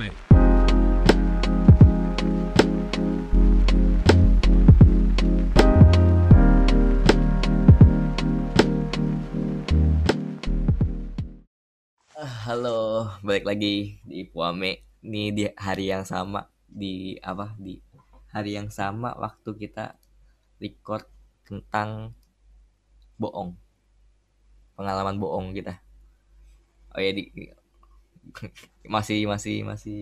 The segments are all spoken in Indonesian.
Kwame. Halo, balik lagi di Puame. Ini di hari yang sama di apa di hari yang sama waktu kita record tentang bohong. Pengalaman bohong kita. Oh ya di masih masih masih.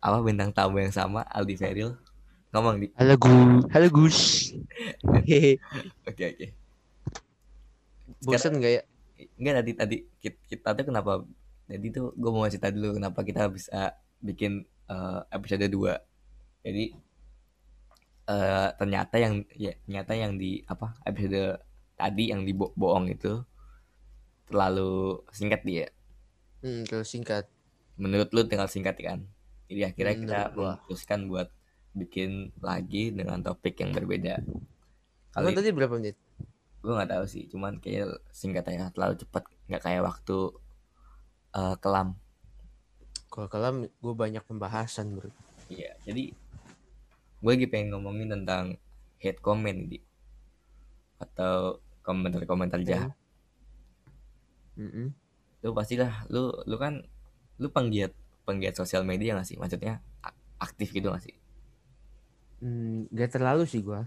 Apa bintang tamu yang sama Aldi Feril. Ngomong di. Halo Gus. Halo Gus. Oke oke. Bosan nggak ya? enggak tadi tadi. Kita, kita tuh kenapa jadi tuh gue mau cerita dulu kenapa kita bisa bikin eh, episode 2 jadi eh ternyata yang ya ternyata yang di apa episode tadi yang di bo- bohong itu terlalu singkat dia Hmm, kalau singkat. menurut lu tinggal singkat kan jadi akhirnya Hmm, kita memutuskan buat bikin lagi dengan topik yang berbeda Kalau tadi berapa menit? gue nggak tahu sih cuman kayaknya singkat aja terlalu cepat nggak kayak waktu eh, kelam Kalau kalam gue banyak pembahasan bro. Iya, jadi gue lagi pengen ngomongin tentang hate comment di atau komentar-komentar jahat. Mm-mm. Lu pastilah, lu lu kan lu penggiat penggiat sosial media gak sih? Maksudnya aktif gitu gak sih? Hmm, gak terlalu sih gue.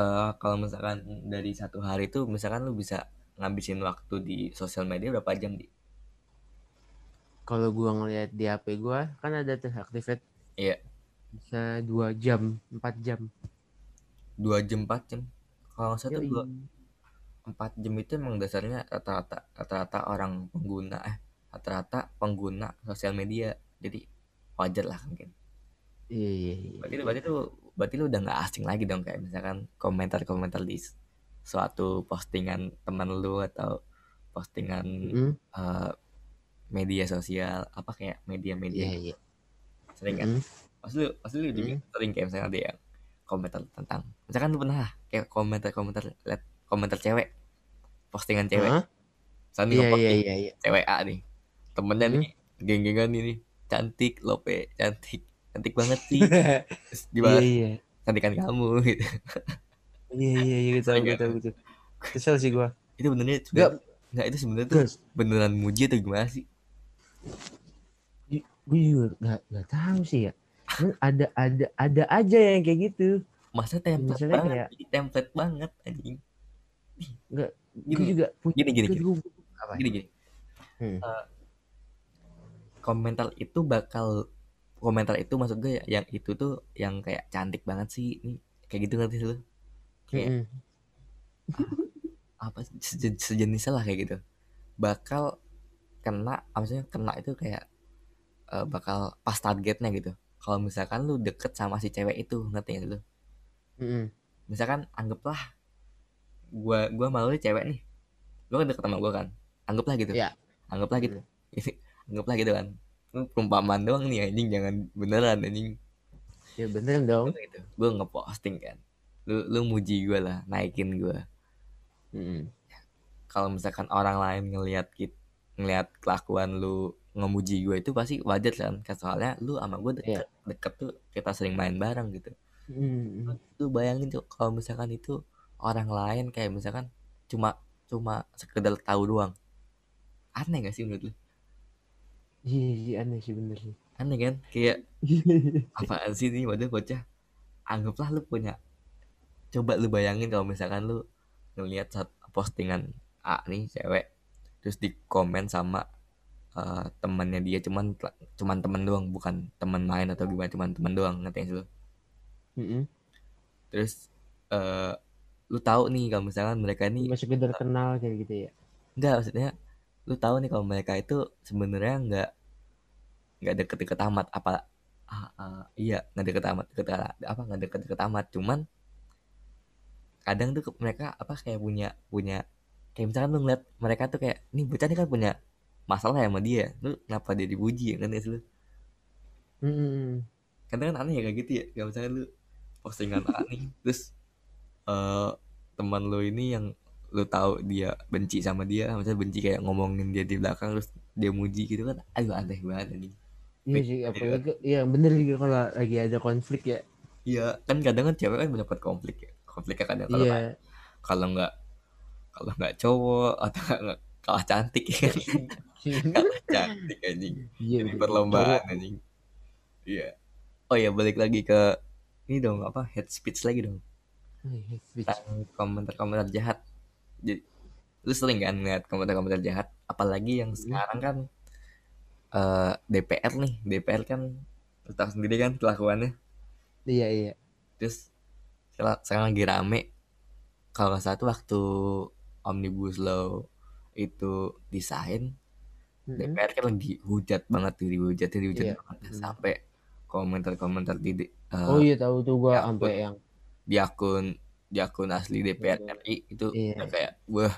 Eh kalau misalkan dari satu hari itu misalkan lu bisa ngabisin waktu di sosial media berapa jam di? Kalau gue ngeliat di HP gue kan ada tuh activate Iya, bisa dua jam, empat jam. dua jam empat jam. Kalau Yoi. dua empat jam itu emang dasarnya rata-rata rata-rata orang pengguna eh rata-rata pengguna sosial media jadi wajar lah mungkin Iya iya iya. berarti lu berarti tuh berarti lu udah nggak asing lagi dong kayak misalkan komentar-komentar di suatu postingan teman lu atau postingan Mm-mm. eh, media sosial apa kayak media-media Iya gitu. iya. sering kan Mm-mm. pas lu pas lu juga sering kayak misalnya ada yang komentar tentang misalkan lu pernah kayak komentar-komentar liat komentar cewek postingan cewek Hah? Misalnya nih Iya ngepost iya nih, iya iya. cewek A nih temennya Hmm. nih geng-gengan ini cantik lope cantik cantik banget sih terus Iya dibalas iya. cantikan kamu gitu Iya iya iya gitu gitu gitu. Kesel sih gue. itu benernya Gak sebenarnya nggak itu sebenarnya tuh beneran muji atau gimana sih Gue juga gak, gak tahu sih ya. Cuman ada ada ada aja yang kayak gitu. masa template banget kayak- template banget anjing Enggak, Gini, juga punya gini, gini, gini. apa? gini gini Hmm. Eh, komentar itu bakal komentar itu maksud gue ya, yang itu tuh yang kayak cantik banget sih ini kayak gitu ngerti lu kayak Mm-mm. apa sejen- sejenisnya lah kayak gitu bakal kena maksudnya kena itu kayak eh, bakal pas targetnya gitu kalau misalkan lu deket sama si cewek itu ngerti gak lu Mm-mm. misalkan anggaplah gua gua malu nih cewek nih. Lu kan deket sama gua kan? Anggaplah gitu. Iya. anggaplah gitu. Anggaplah gitu kan. Perumpamaan doang nih anjing. Jangan beneran anjing. Ya beneran dong. gitu. Gua ngeposting kan. Lu lu muji gua lah naikin gua. Mm-mm. kalau misalkan orang lain ngelihat kit ngelihat kelakuan lu ngemuji gue itu pasti wajar kan. Soalnya lu sama gue deket deket tuh kita sering main bareng gitu. Mm-mm. lu bayangin tuh kalau misalkan itu orang lain kayak misalkan cuma cuma sekedar tahu doang. Aneh gak sih menurut lu? Iya, iya aneh sih bener sih. aneh kan? Kayak apaan sih nih waduh bocah. Anggaplah lu punya coba lu bayangin kalau misalkan lu ngelihat satu postingan A nih cewek terus di komen sama eh, temannya dia cuman cuman teman doang bukan teman main atau gimana cuman teman doang ngerti sih lu? Mm-mm. terus eh lu tahu nih kalau misalkan mereka ini Cuma sekedar kenal kayak gitu ya. enggak maksudnya lu tahu nih kalau mereka itu sebenarnya enggak nggak deket-deket amat. Apa ah, ah, iya nggak deket amat deket apa nggak deket-deket amat. Cuman kadang tuh mereka apa kayak punya punya kayak misalkan lu ngeliat mereka tuh kayak nih bocah nih kan punya masalah ya sama dia lu kenapa dia dipuji? Ya kan ya lu? Mm-mm. kadang kan aneh ya kayak gitu ya. Kayak misalkan lu postingan A nih terus eh teman lu ini yang lu tahu dia benci sama dia misalnya benci kayak ngomongin dia di belakang terus dia muji gitu kan aduh aneh banget anjing Iya sih, apalagi iya bener juga kalau lagi ada konflik ya. Iya, kan kadang kan cewek kan mendapat konflik ya. Konfliknya kadang kalau Iya. kalau nggak kalau nggak cowok atau nggak kalah cantik ya kan. kalah cantik anjing. Iya. Jadi perlombaan Cowok. anjing. Iya. Oh ya balik lagi ke ini dong apa head speech lagi dong Hate speech. tentang komentar-komentar jahat. Jadi lu sering kan ngeliat komentar-komentar jahat apalagi yang Hmm. sekarang kan eh, DPR nih DPR kan tahu sendiri kan kelakuannya Iya iya. terus sekarang, lagi rame kalau nggak salah tuh waktu omnibus law itu desain Mm-mm. DPR kan lagi hujat banget tuh dihujat dihujat Iya. banget Hmm. sampai komentar-komentar di eh, Oh iya tahu tuh gua sampai yang di akun di akun asli DPR Betul. RI itu Iya. udah kayak wah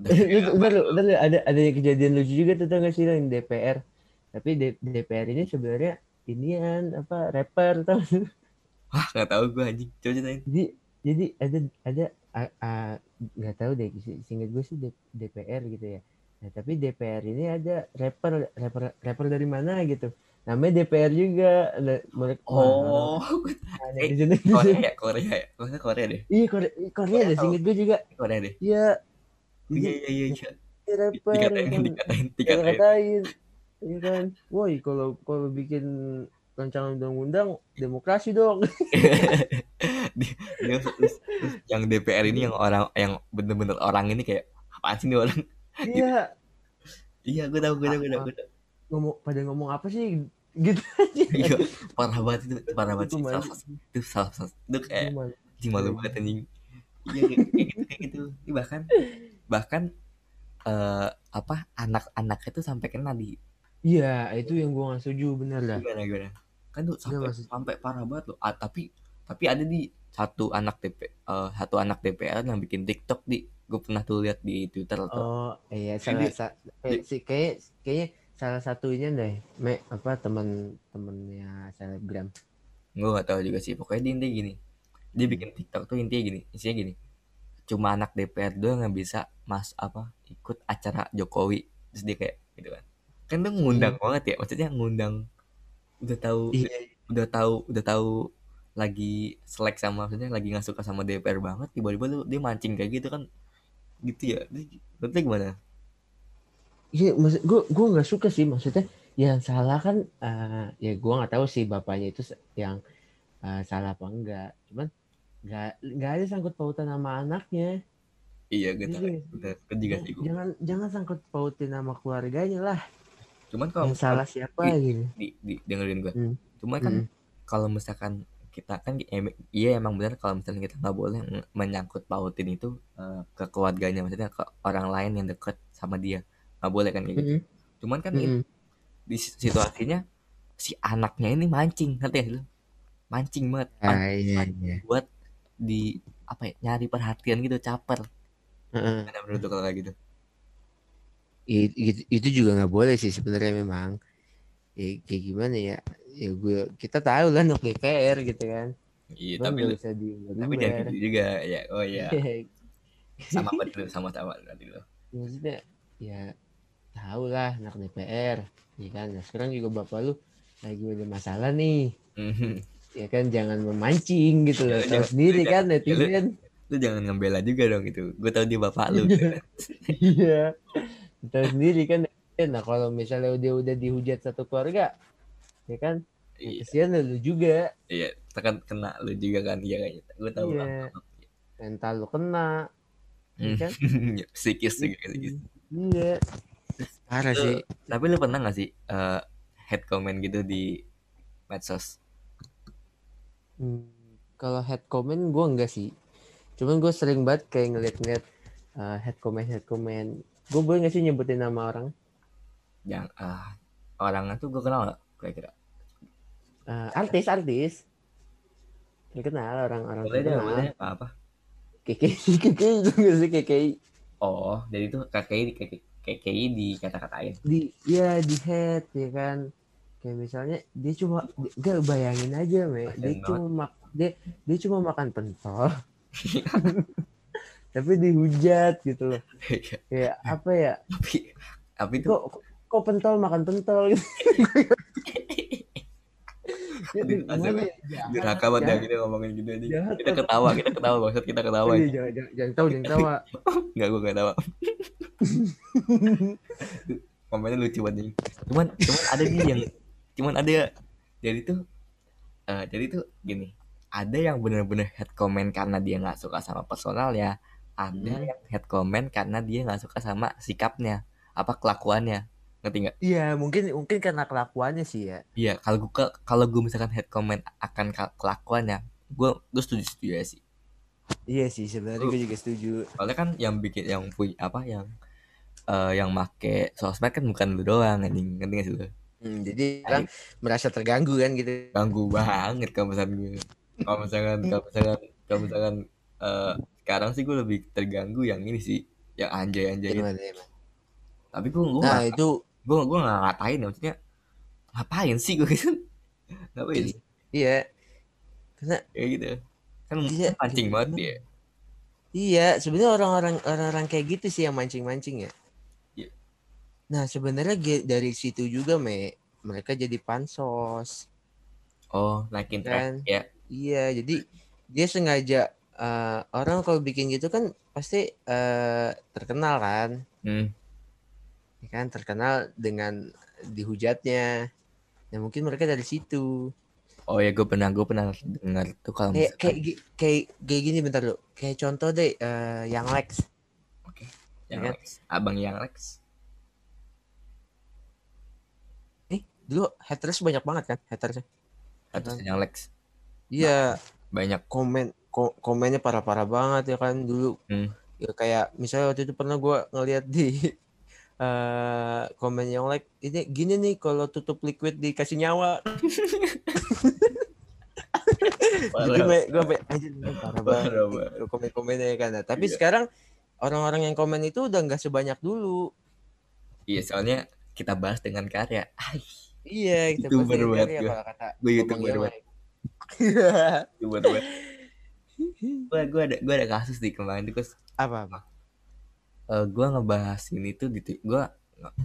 udah kayak udah lu, ada ada kejadian lucu juga tuh tau gak sih yang DPR. Tapi D- DPR ini sebenarnya inian apa rapper tau wah nggak tahu gue anjing coba ceritain jadi jadi ada ada nggak tahu deh si- seingat gue sih DPR gitu ya nah tapi DPR ini ada rapper rapper rapper dari mana gitu namanya DPR juga. Mereka oh. Wah, eh, netizen Korea ya? Korea ya? Korea deh. Iya Korea. Korea deh seingat gue juga. Korea deh. Iya. Iya iya. iya iya rapper dikatain dikatain dikatain. iya kan? Woi kalau kalau bikin rancangan undang-undang demokrasi dong. Yang DPR ini yang orang yang bener-bener orang ini kayak apaan sih nih orang? Iya. Iya gue tahu gue tahu gue tahu. Ngomong pada ngomong apa sih? Gitu aja. Iya parah banget itu parah banget Itu sih salah itu salah satu itu kayak anjing malu. banget anjing. Iya kayak, gitu kayak gitu Ini bahkan bahkan eh apa anak-anak itu sampai kena di Iya, itu yang gua gak setuju bener dah. gimana gimana? Kan tuh sampai maksud- sampai parah banget loh. Ah, tapi tapi ada di satu anak DP eh, satu anak DPR yang bikin TikTok di. Gue pernah tuh lihat di Twitter atau Oh, iya salah Jadi- sa kayak, si kayak kayaknya salah satunya deh, me apa teman temennya selebgram. gue gak tahu juga sih pokoknya dia intinya gini. Dia bikin TikTok tuh intinya gini isinya gini. Cuma anak DPR doang yang bisa mas apa ikut acara Jokowi. Terus dia kayak gitu kan. Kan tuh ngundang banget ya maksudnya ngundang udah tahu Iya, udah tahu udah tahu lagi selek sama maksudnya lagi nggak suka sama DPR banget tiba-tiba lu dia mancing kayak gitu kan. Gitu ya. Berarti gimana iya maksud gua gua nggak suka sih maksudnya yang salah kan eh, ya gua nggak tahu sih bapaknya itu yang eh, salah apa enggak. Cuman nggak nggak ada sangkut pautan sama anaknya. iya gue bener gue juga sih gua. Jangan jangan sangkut pautin sama keluarganya lah. cuman kalau Yang salah siapa Iya. gitu. di, di dengerin gue Hmm. cuman kan Hmm. kalau misalkan kita kan iya emang benar kalau misalnya kita nggak boleh men- menyangkut pautin itu eh, ke keluarganya maksudnya ke orang lain yang deket sama dia nggak boleh kan kayak gitu Mm-mm. cuman kan ini Mm-mm. di situasinya si anaknya ini mancing ngerti sih lu? mancing banget Ah, iya, iya. buat di apa ya nyari perhatian gitu caper Heeh. ada menurut lu kalau kayak gitu I- itu, itu juga nggak boleh sih sebenarnya memang ya, kayak gimana ya ya gue kita tahu lah anak DPR gitu kan iya tapi lu bisa diumbar tapi jangan gitu juga ya oh iya sama apa dulu sama sama nanti dulu maksudnya ya tahu lah anak DPR ya kan? Nah, sekarang juga bapak lu lagi ada masalah nih. Mhm. ya kan? Jangan memancing gitu loh. Tahu sendiri ya, kan ya, lu- netizen lu jangan ngembela juga dong itu gue tau dia bapak lu. Iya. Tahu sendiri kan netizen. nah kalau misalnya dia udah dihujat satu keluarga ya kan? Iya. Kesian lu juga. Iya tekan kena lu juga kan iya kayaknya gue tahu Iya. lah. Mental lu kena ya kan? Ya, psikis juga psikis. Iya parah sih. tapi lu pernah gak sih eh, head comment gitu di medsos? Hmm, kalau head comment gue enggak sih. Cuman gue sering banget kayak ngeliat-ngeliat uh, head comment head comment. Gue boleh gak sih nyebutin nama orang? Yang ah orangnya tuh gue kenal gak kira-kira? Uh, artis artis. Kenal orang-orang boleh deh terkenal. boleh. Apa apa KKI KKI itu gak sih KKI oh jadi tuh KKI di KKI di kata-katain. Di ya di head ya kan. Kayak misalnya dia cuma gak bayangin aja me dia Kasian cuma mak dia dia cuma makan pentol. Tapi dihujat gitu loh. Kayak apa ya? Tapi tapi tuh kok kok pentol makan pentol? Gitu ya? durhaka banget ya Jahat. kita ngomongin gitu aja. Kita ketawa kita ketawa maksud kita ketawa Iya, jangan, jangan, jangan tahu, jangan tawa. nggak gue nggak tawa komennya lucu banget cuman cuman ada nih yang cuman ada. Jadi tuh eh, jadi tuh gini. Ada yang bener-bener head comment karena dia nggak suka sama personalnya ada Hmm. yang head comment karena dia nggak suka sama sikapnya apa kelakuannya. Ngerti nggak? Iya, mungkin mungkin karena kelakuannya sih ya. iya kalau gue kalau gue misalkan head comment akan ka- kelakuannya gue gue setuju setuju ya sih. Iya sih, sebenarnya gue juga setuju. soalnya kan yang bikin yang punya apa yang eh, yang make sosmed kan bukan lu doang anjing. Ngerti gak sih lu? Hmm, jadi orang merasa terganggu kan gitu. ganggu banget kalau misalkan gue kalau misalkan kalau misalkan kalau misalkan eh, sekarang sih gue lebih terganggu yang ini sih yang anjay anjay Gimana emang? tapi gue gue Nah, itu gue gue nggak ngatain ya maksudnya ngapain sih gue gitu? Ngapain sih? Iya. Karena kayak gitu. Kan Iya, pancing banget dia. Iya, sebenarnya orang-orang orang-orang kayak gitu sih yang mancing-mancing ya. Iya. Nah, sebenarnya dari situ juga me mereka jadi pansos oh naikin kan. track ya Iya, jadi dia sengaja eh, orang kalau bikin gitu kan pasti eh, terkenal kan, hmm. ya kan terkenal dengan dihujatnya. Nah, mungkin mereka dari situ. oh ya gue pernah gue pernah dengar tuh kalau Kayak kayak kayak kayak gini bentar lu. Kayak contoh deh eh, yang Lex. oke yang kan? Lex abang yang Lex Eh, dulu haters banyak banget kan hatersnya. Kan? yang Lex Iya, banyak komen ko- komennya parah-parah banget ya kan dulu Hmm. ya kayak misalnya waktu itu pernah gua ngeliat di eh komen yang like ini gini nih kalau tutup liquid dikasih nyawa jadi anjir ini parah banget komen-komennya kan Nah, tapi Iya. sekarang orang-orang yang komen itu udah nggak sebanyak dulu Iya soalnya kita bahas dengan karya. Ay, iya Youtuber pasti banget ya kata Gue Bang youtuber banget. Youtuber banget. Gue gue ada gue ada kasus di kemarin tuh apa apa? Eh, gue ngebahas ini tuh di gue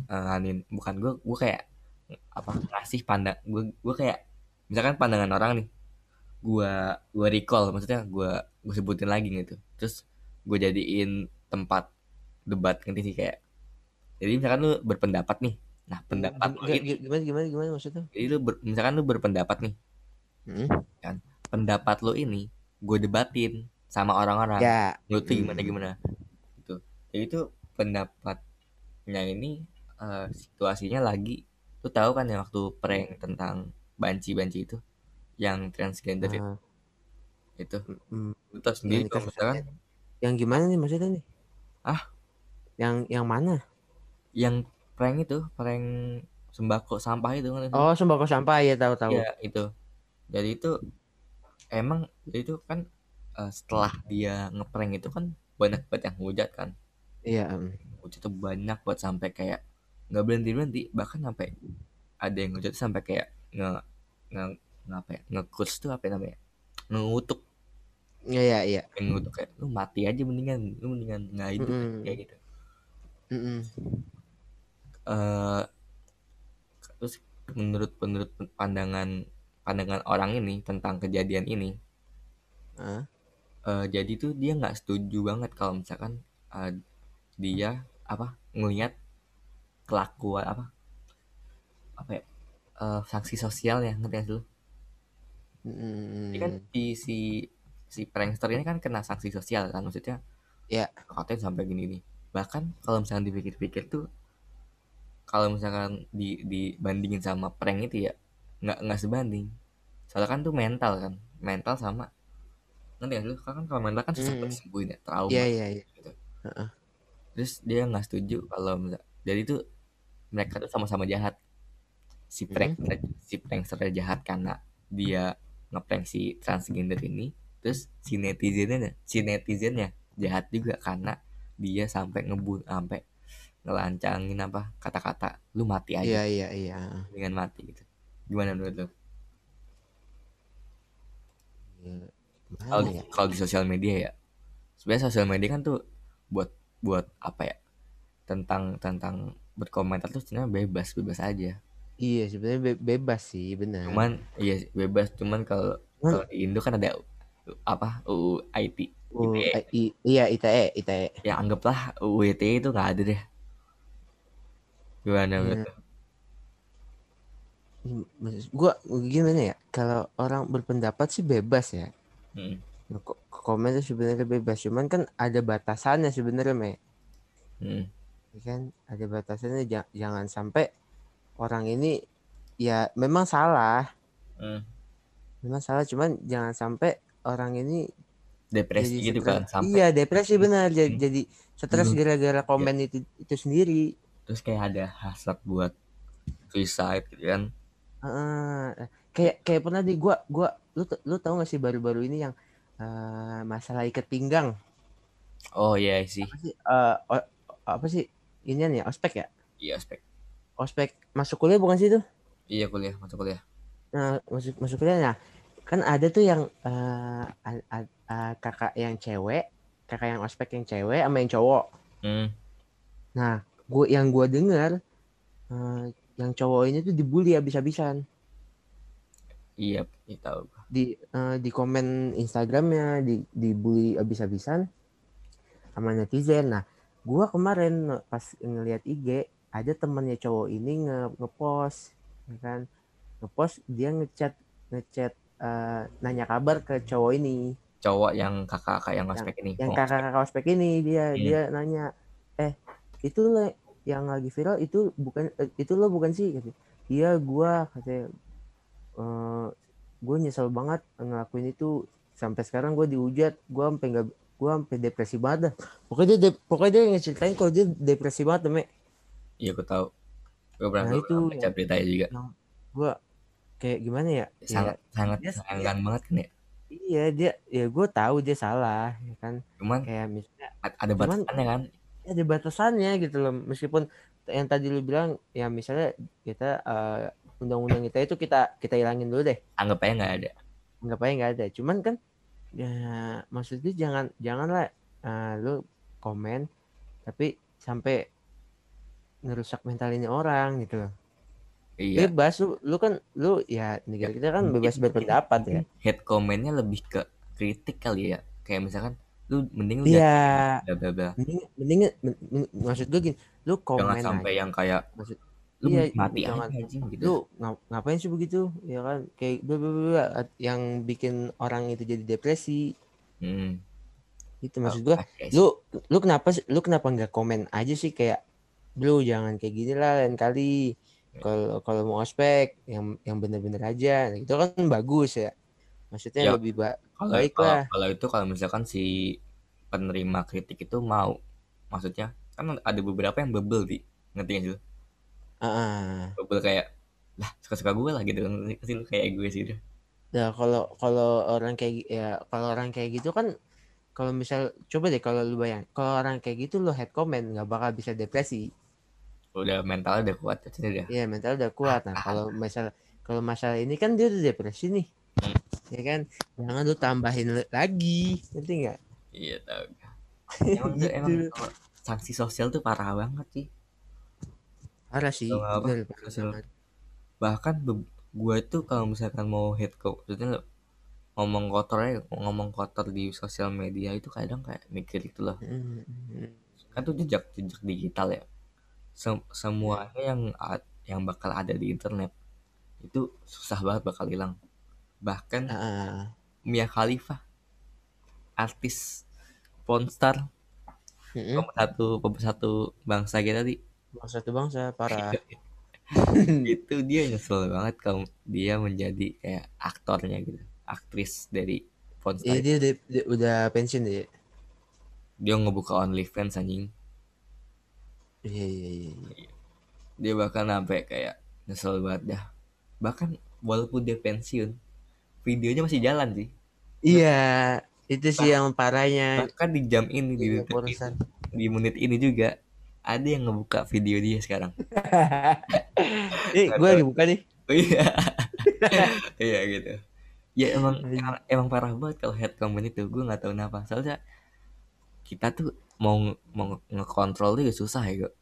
nganin bukan gue gue kayak apa ngasih pandang gue gue kayak misalkan pandangan orang nih gue gue recall maksudnya gue gue sebutin lagi gitu. Terus gue jadiin tempat debat nanti sih kayak jadi misalkan lu berpendapat nih nah pendapat lu Gim- ini. gim- gimana gimana gimana maksudnya? Jadi lu ber- misalkan lu berpendapat nih. Hmm? pendapat lo ini gue debatin sama orang-orang. Ya. Lu Hmm. gimana? Gimana gitu. Jadi itu pendapatnya ini eh, situasinya lagi. Lu tahu kan ya waktu prank tentang banci-banci itu? Yang transgender itu, Ah, itu. Hmm. lu tahu sendiri Yang dikasih misalkan. Yang gimana nih maksudnya nih? Ah? Yang yang mana? yang prank itu prank sembako sampah itu kan Oh, sembako sampah ya tahu tahu. Iya itu jadi itu emang jadi itu kan eh, setelah dia ngeprank itu kan banyak banget yang hujat kan Iya. hujat tuh banyak buat sampai kayak nggak berhenti berhenti bahkan sampai ada yang hujat sampai kayak nge nge ngapa ya ngekurs tuh apa ya namanya ngutuk Iya iya iya. ngutuk kayak lu mati aja mendingan lu mendingan nggak hidup Mm-mm. kayak gitu Mm-mm. Eh terus menurut menurut pandangan pandangan orang ini tentang kejadian ini Ah, eh, jadi tuh dia nggak setuju banget kalau misalkan eh, dia apa ngelihat kelakuan apa apa ya eh, sanksi sosialnya ngerti gak sih lu? Ini kan si si si prankster ini kan kena sanksi sosial kan maksudnya Ya. katanya sampai gini nih bahkan kalau misalkan dipikir-pikir tuh kalau misalkan di dibandingin sama prank itu ya nggak nggak sebanding. Soalnya kan tuh mental kan mental sama. Nanti kan lu kan kalau mental kan susah Hmm. buat disembuhin ya trauma. Iya iya iya. terus dia nggak setuju kalau jadi tuh mereka tuh sama-sama jahat. Si prank si prankster jahat karena dia ngeprank si transgender ini terus si netizennya si netizennya jahat juga karena dia sampai ngebun sampai ngelancangin apa kata-kata lu mati aja Iya iya iya. dengan mati gitu gimana menurut lu Iya. kalau ya? kalau di sosial media ya sebenarnya sosial media kan tuh buat buat apa ya tentang tentang berkomentar tuh sebenarnya bebas bebas aja Iya sebenarnya be- bebas sih benar. cuman iya bebas cuman kalau kalau di Indo kan ada apa UU IT ITE i- iya ITE ITE. ya anggaplah UU ITE itu nggak ada deh gimana menurut Iya. Hmm, Gua gimana ya? Kalau orang berpendapat sih bebas ya. Hmm, Ko- Komen sebenarnya bebas. Cuman kan ada batasannya sebenarnya, Me. hmm, Ya kan ada batasannya ja- jangan sampai orang ini ya memang salah, hmm. memang salah cuman jangan sampai orang ini depresi jadi gitu stres. kan sampai Iya, depresi benar jadi, Hmm. jadi stres gara-gara komen itu itu sendiri. Terus kayak ada hasrat buat suicide gitu kan. Heeh. kayak kayak pernah di gua gua lu lu tahu gak sih baru-baru ini yang eh, masalah ikat pinggang? Oh iya sih. Apa sih o- apa sih ini ya ospek ya? Iya aspek ospek masuk kuliah bukan sih itu? Iya kuliah masuk kuliah. Nah masuk masuk kuliah. Nah kan ada tuh yang eh, a- a- a- kakak yang cewek kakak yang ospek yang cewek sama yang cowok. Hmm. nah gua yang gua dengar eh, yang cowok ini tuh dibully habis-habisan. Iya iya tahu di eh, di komen Instagramnya di dibully abis-abisan sama netizen. Nah, gua kemarin pas ngeliat IG ada temennya cowok ini nge ngepost, ya kan, ngepost dia ngechat ngechat eh, nanya kabar ke cowok ini, cowok yang kakak-kakak yang aspek ini. yang Oh, kakak-kakak ospek ini dia Hmm. dia nanya, itu lo yang lagi viral itu bukan eh, itu lo bukan sih? Kata, Iya gua katanya eh gue nyesel banget ngelakuin itu. Sampai sekarang gue dihujat gue sampai nggak gue sampai depresi banget dah. pokoknya dia dep- pokoknya dia ngeceritain kalau dia depresi banget me iya aku tahu. Gue pernah Nah, gue itu baca beritanya juga. gue kayak gimana ya? Sangat sangat dia- sayangkan banget kan ya? Ya iya dia ya gue tahu dia salah ya kan? Cuman kayak misalnya ada batasannya kan ada batasannya gitu loh. Meskipun yang tadi lu bilang ya misalnya kita eh, undang-undang kita itu kita kita hilangin dulu deh. Anggap aja nggak ada. Nggak apa nggak ada. Cuman kan ya maksudnya jangan janganlah eh, lu komen tapi sampai ngerusak mental ini orang gitu loh. Iya. Bebas lu lu kan lu ya negara kita kan bebas berpendapat ya. head commentnya lebih ke kritik kali ya. Kayak misalkan lu mending lu iya. Jangan bla bla bla mending mending men- men- maksud gue gini lu jangan komen sampai aja yang kayak maksud lu Iya, mati jangan- aja gitu. Lu ngap- ngapain sih begitu? Ya kan? Kayak bla bla bla yang bikin orang itu jadi depresi. Hmm. itu maksud gua Oke, lu lu kenapa lu kenapa nggak komen aja sih? Kayak lu jangan kayak gini lah lain kali. Kalau kalau mau ospek yang yang bener-bener aja. Nah, itu kan bagus ya. Maksudnya Ya, lebih ba- kalau baik kalau, lah kalau itu kalau misalkan si penerima kritik itu mau maksudnya kan ada beberapa yang bebel di ngerti gak sih ah. bebel kayak lah suka-suka gue lah gitu. Sih kayak gue sih udah Nah, kalau kalau orang kayak ya kalau orang kayak gitu kan kalau misal coba deh kalau lu bayang kalau orang kayak gitu lu head comment nggak bakal bisa depresi. Udah mentalnya udah kuat udah. Iya mental udah kuat. Nah kalau masalah kalau masalah ini kan dia udah depresi nih. Ya kan? Jangan lu tambahin lagi, ngerti nggak? iya tau emang tuh Gitu. emang kalau sanksi sosial tuh parah banget sih Parah sih, apa? bener, parah Sosial. banget. bahkan gue itu kalau misalkan mau hate co maksudnya ngomong kotor aja ngomong kotor di sosial media itu kadang kayak mikir itu loh Mm, mm, kan tuh jejak jejak digital ya Sem- semuanya yang yang bakal ada di internet itu susah banget bakal hilang bahkan ah, ah. Mia Khalifa artis pornstar Mm-mm. pemersatu pemersatu bangsa kita tadi Bangsa tuh bangsa parah. itu dia nyesel banget kalau dia menjadi kayak aktornya gitu aktris dari pornstar Iya dia, udah dia udah pensiun deh. dia ngebuka OnlyFans anjing Iya iya iya. iya. dia bahkan sampai kayak nyesel banget dah bahkan walaupun dia pensiun videonya masih jalan sih Iya itu sih yang parahnya. bahkan di jam ini di, Iya, detik Pornstar. ini, di menit ini juga ada yang ngebuka video dia sekarang Eh, gue lagi buka nih. oh iya iya gitu ya emang emang, emang parah banget kalau head comment itu gue nggak tahu kenapa soalnya kita tuh mau mau ngekontrol juga susah ya kok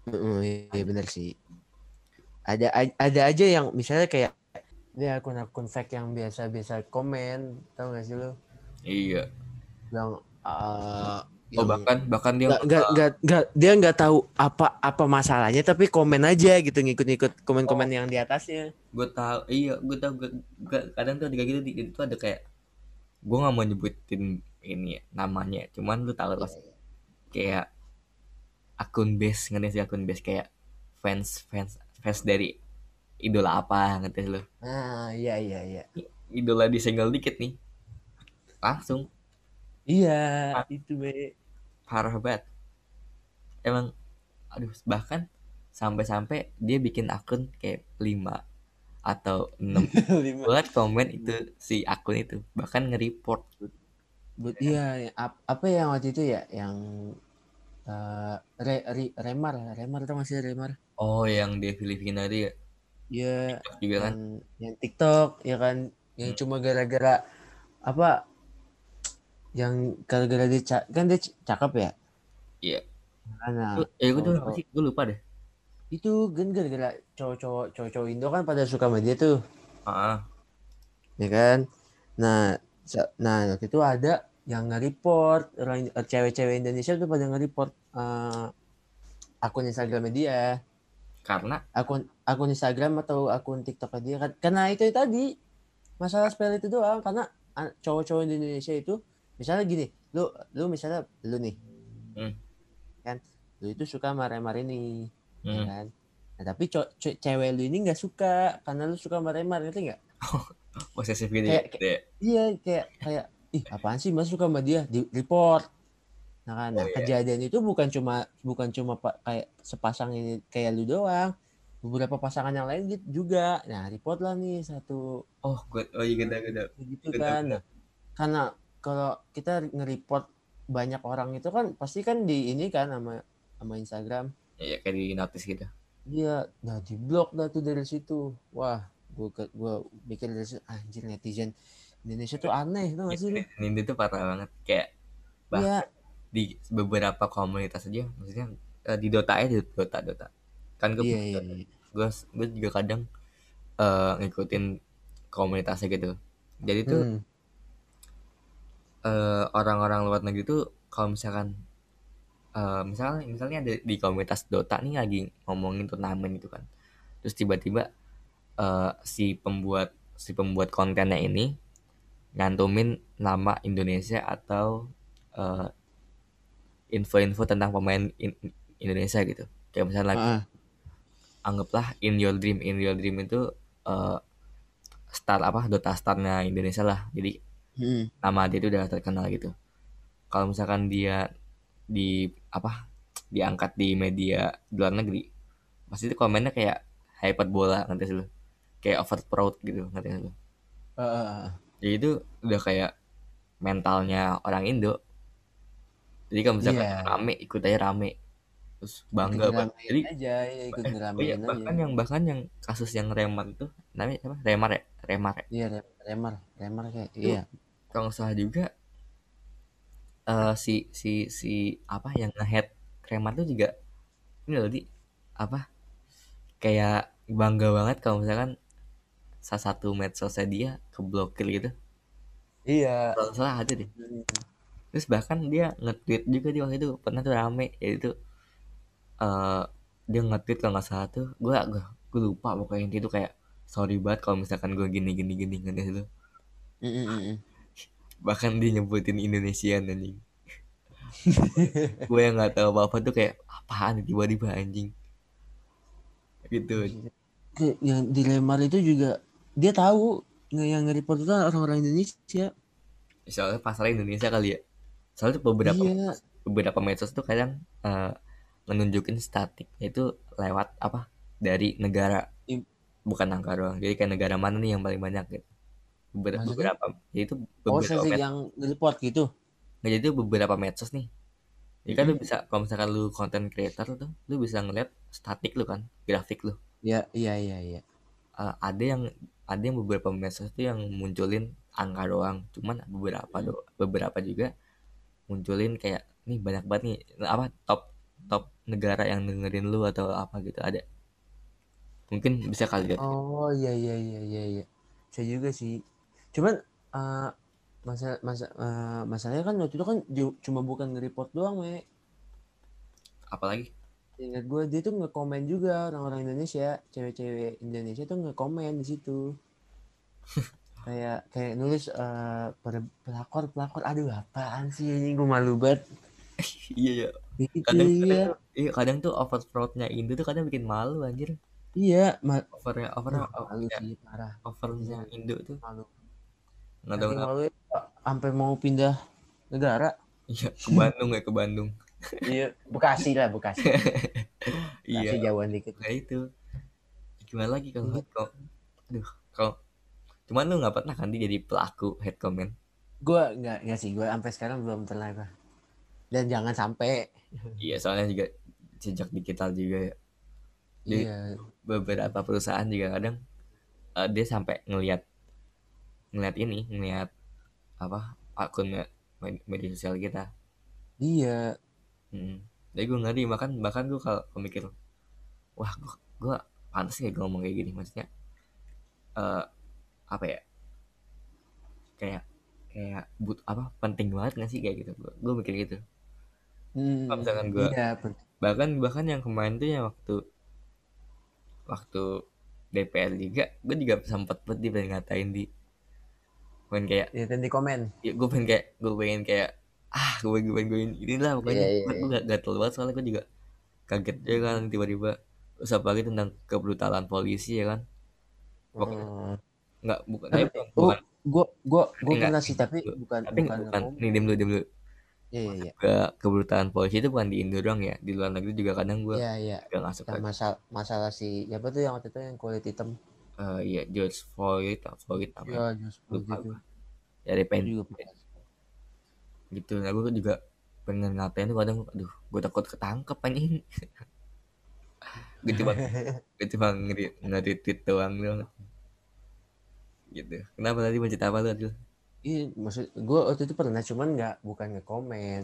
Mm, Iya bener sih. ada ada aja yang misalnya kayak dia akun-akun fake yang biasa-biasa komen tau gak sih lu? Iya. Yang uh, oh bahkan bahkan dia nggak nggak nggak nggak dia nggak tahu apa apa masalahnya tapi komen aja gitu ngikut-ngikut komen-komen yang di atasnya. Gue tahu iya gue tahu gue, gue- kadang tuh kayak gitu itu ada kayak gue nggak mau nyebutin ini ya, namanya cuman lu tahu pasti kayak akun base ngerti sih akun base? Kayak fans fans fans dari idola apa ngerti lu? Ah iya iya iya. Idola disenggol dikit nih. Langsung. Iya Ah. itu be. Parah banget. Emang aduh bahkan sampai-sampai dia bikin akun kayak 5 atau 6 lima. Buat komen itu si akun itu. Bahkan nge-report. But, iya ap- apa yang waktu itu ya yang eh re, Re- remar remar tau gak sih remar? Oh yang di Filipina itu ya juga kan? yang yang TikTok ya kan? Yang Hmm. cuma gara-gara apa yang gara-gara dia ca- kan dia cakep ya? Iya. Nah, eh gue tuh apa sih? Gue lupa deh. Itu kan gara-gara cowok-cowok cowok-cowok Indo kan pada suka sama dia tuh. Ah ya kan? Nah nah waktu itu ada yang nge-report orang cewek-cewek Indonesia tuh pada nge-report eh, akun Instagramnya dia. Karena? Akun akun Instagram atau akun TikTok dia kan. Karena itu tadi masalah sepele itu doang. Karena cowok-cowok di Indonesia itu misalnya gini lu lu misalnya lu nih. Hmm. kan? Lu itu suka marah-marah ini ya hmm, kan? Nah tapi cewek lu ini nggak suka karena lu suka marah-marah ngerti nggak? Posesif gitu Kayak- ya? Gitu ya. iya. kayak kayak ih apaan sih mas suka sama dia? Di report. Nah kan? Nah, Oh, iya. kejadian itu bukan cuma bukan cuma kayak sepasang ini kayak lu doang beberapa pasangan yang lain gitu juga nah report lah nih satu oh gue oh iya gede gede gitu Betul, kan betul. nah, karena kalau kita nge-report banyak orang itu kan pasti kan di ini kan sama sama Instagram ya kayak di notice gitu Iya, nah di blok dah tuh dari situ. Wah, gua ke- gua mikir dari situ, anjir netizen Indonesia tuh aneh, tau gak sih lu? Nindi tuh parah banget kayak bah- Iya, di beberapa komunitas aja maksudnya eh, di Dota ya di Dota Dota kan gue iya, iya, iya. gue gue juga kadang eh, ngikutin komunitasnya gitu. Jadi tuh Hmm, eh, orang-orang luar negeri tuh kalau misalkan eh, misalnya misalnya ada di komunitas Dota nih lagi ngomongin turnamen gitu kan. Terus tiba-tiba eh, si pembuat si pembuat kontennya ini nyantumin nama Indonesia atau eh, info-info tentang pemain in- Indonesia gitu. Kayak misalnya lagi ah, anggaplah in your dream in your dream itu eh, star apa Dota starnya Indonesia lah. Jadi hmm, nama dia itu udah terkenal gitu. Kalau misalkan dia di apa diangkat di media di luar negeri pasti itu komennya kayak hyperbola ngerti sih kayak over proud gitu ngerti sih ah. jadi itu udah kayak mentalnya orang Indo. Jadi kalau misalkan Iya. rame ikut aja rame terus bangga banget jadi aja, ya, ikut eh, oh iya, bahkan aja. yang bahkan yang kasus yang Remar itu namanya apa? Remar ya? Remar ya? Iya, rem- remar, remar kayak, Itu- iya. kalau salah juga eh si si si apa yang ngehead Remar tuh juga ini loh di. Apa? Kayak bangga banget kalau misalkan salah satu medsosnya dia keblokir gitu. Iya. kalau salah ada deh. Hmm. terus bahkan dia nge-tweet juga di waktu itu pernah tuh rame yaitu eh dia nge-tweet kalau nggak salah tuh gue gue gue lupa pokoknya itu kayak sorry banget kalau misalkan gue gini gini gini ngerti itu hmm, hmm, hmm. bahkan dia nyebutin Indonesian anjing gue yang nggak tahu apa apa tuh kayak apaan tiba-tiba anjing gitu yang di remar itu juga dia tahu yang nge-report itu orang-orang Indonesia. soalnya pasarnya Indonesia kali ya soalnya tuh beberapa Iya. beberapa medsos tuh kadang eh, ngenunjukin statik itu lewat apa dari negara bukan angka doang jadi kayak negara mana nih yang paling banyak gitu Beber- Maksudnya? beberapa jadi itu Oh, beberapa med- yang nge-report gitu. nggak jadi itu beberapa medsos nih jadi kan lu Mm-mm. bisa kalau misalkan lu content creator tuh lu bisa ngeliat statik lu kan grafik lu Iya, iya, iya, iya. Eh, ada yang ada yang beberapa medsos tuh yang munculin angka doang cuman beberapa Hmm. do beberapa juga munculin kayak nih banyak banget nih apa top top negara yang dengerin lu atau apa gitu ada mungkin bisa kali lihat Oh iya iya iya iya iya. Saya juga sih. Cuman eh masa masa eh, masalahnya kan waktu itu kan cuma bukan nge-report doang, me. apalagi Ingat gue dia tuh nge-komen juga orang-orang Indonesia, cewek-cewek Indonesia tuh nge-komen di situ. kayak kayak nulis eh per- pelakor pelakor aduh apaan sih ini gue malu banget iya ya gitu kadang, iya tuh, iya. kadang tuh overflow-nya Indo tuh kadang bikin malu anjir. Iya ma- overnya over aduh, malu ya, sih parah. overnya Indo tuh. Malu. Nggak tahu malu sampai mau pindah negara. Iya ke Bandung ya ke Bandung. Iya Bekasi lah Bekasi. Iya. Jauhan dikit. Kayak itu. Gimana lagi kalau Iya. head comment aduh kalau cuman lu nggak pernah kan jadi pelaku head comment gue nggak nggak sih. Gue sampai sekarang belum pernah dan jangan sampai iya soalnya juga sejak digital juga ya. Di- iya. beberapa perusahaan juga kadang eh, dia sampai ngelihat ngelihat ini ngelihat apa akun me- med- media sosial kita. Iya. Hmm. jadi gue ngeri bahkan bahkan gue kalau kalau mikir wah gue gue pantas nggak gue ngomong kayak gini? Maksudnya eh apa ya? Kayak kayak but apa penting banget nggak sih kayak gitu? Gue mikir gitu Hmm, Kalau misalkan gua- iya bahkan bahkan yang kemarin tuh yang waktu waktu DPR juga gue juga sempat banget dia pengen ngatain di pengen kayak ya dan di komen. Ya gue pengen kayak gue pengen kayak ah gue pengen gue pengen gue inilah pokoknya. Iya, iya, gue gak gatel banget soalnya gue juga kaget juga kan tiba-tiba terus apalagi tentang kebrutalan polisi ya kan? Pokoknya- Hmm. nggak bukan Tapi, tapi oh, bukan gue gue gue pernah sih tapi bukan tapi bukan bukan. nih diem dulu diem dulu iya iya ke kebrutalan polisi itu bukan di Indo doang ya di luar negeri juga kadang gue iya iya. gak suka yang masalah masalah si ya apa tuh yang waktu itu yang kulit hitam? Eh, iya George Floyd Floyd apa iya just lupa gitu. ya pengen juga gitu nah gue juga pengen ngatain tuh kadang aduh gue takut ketangkep anjing. Gue cuma gue cuma ngeri ngedit doang doang. Gitu. Kenapa tadi mencet apa lu Adil? Iya maksud gue waktu itu pernah cuman nggak bukan nge-komen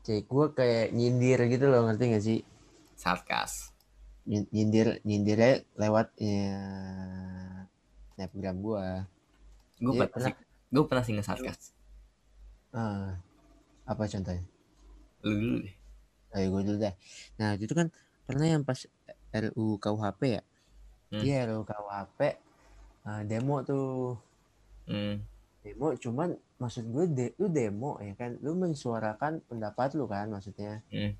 cek gue kayak nyindir gitu loh ngerti gak sih? Sarkas. Nyin- nyindir nyindirnya lewat ya, snapgram gue gue Iya, pernah sih gue pernah sih nge-sarkas. Ah apa contohnya? Lu dulu deh. Ayo gue dulu deh nah itu kan pernah yang pas RU KUHP ya? Hmm. iya RU KUHP eh, demo tuh. Hmm. Demo cuman maksud gue de, lu demo ya kan lu mensuarakan pendapat lu kan maksudnya Hmm.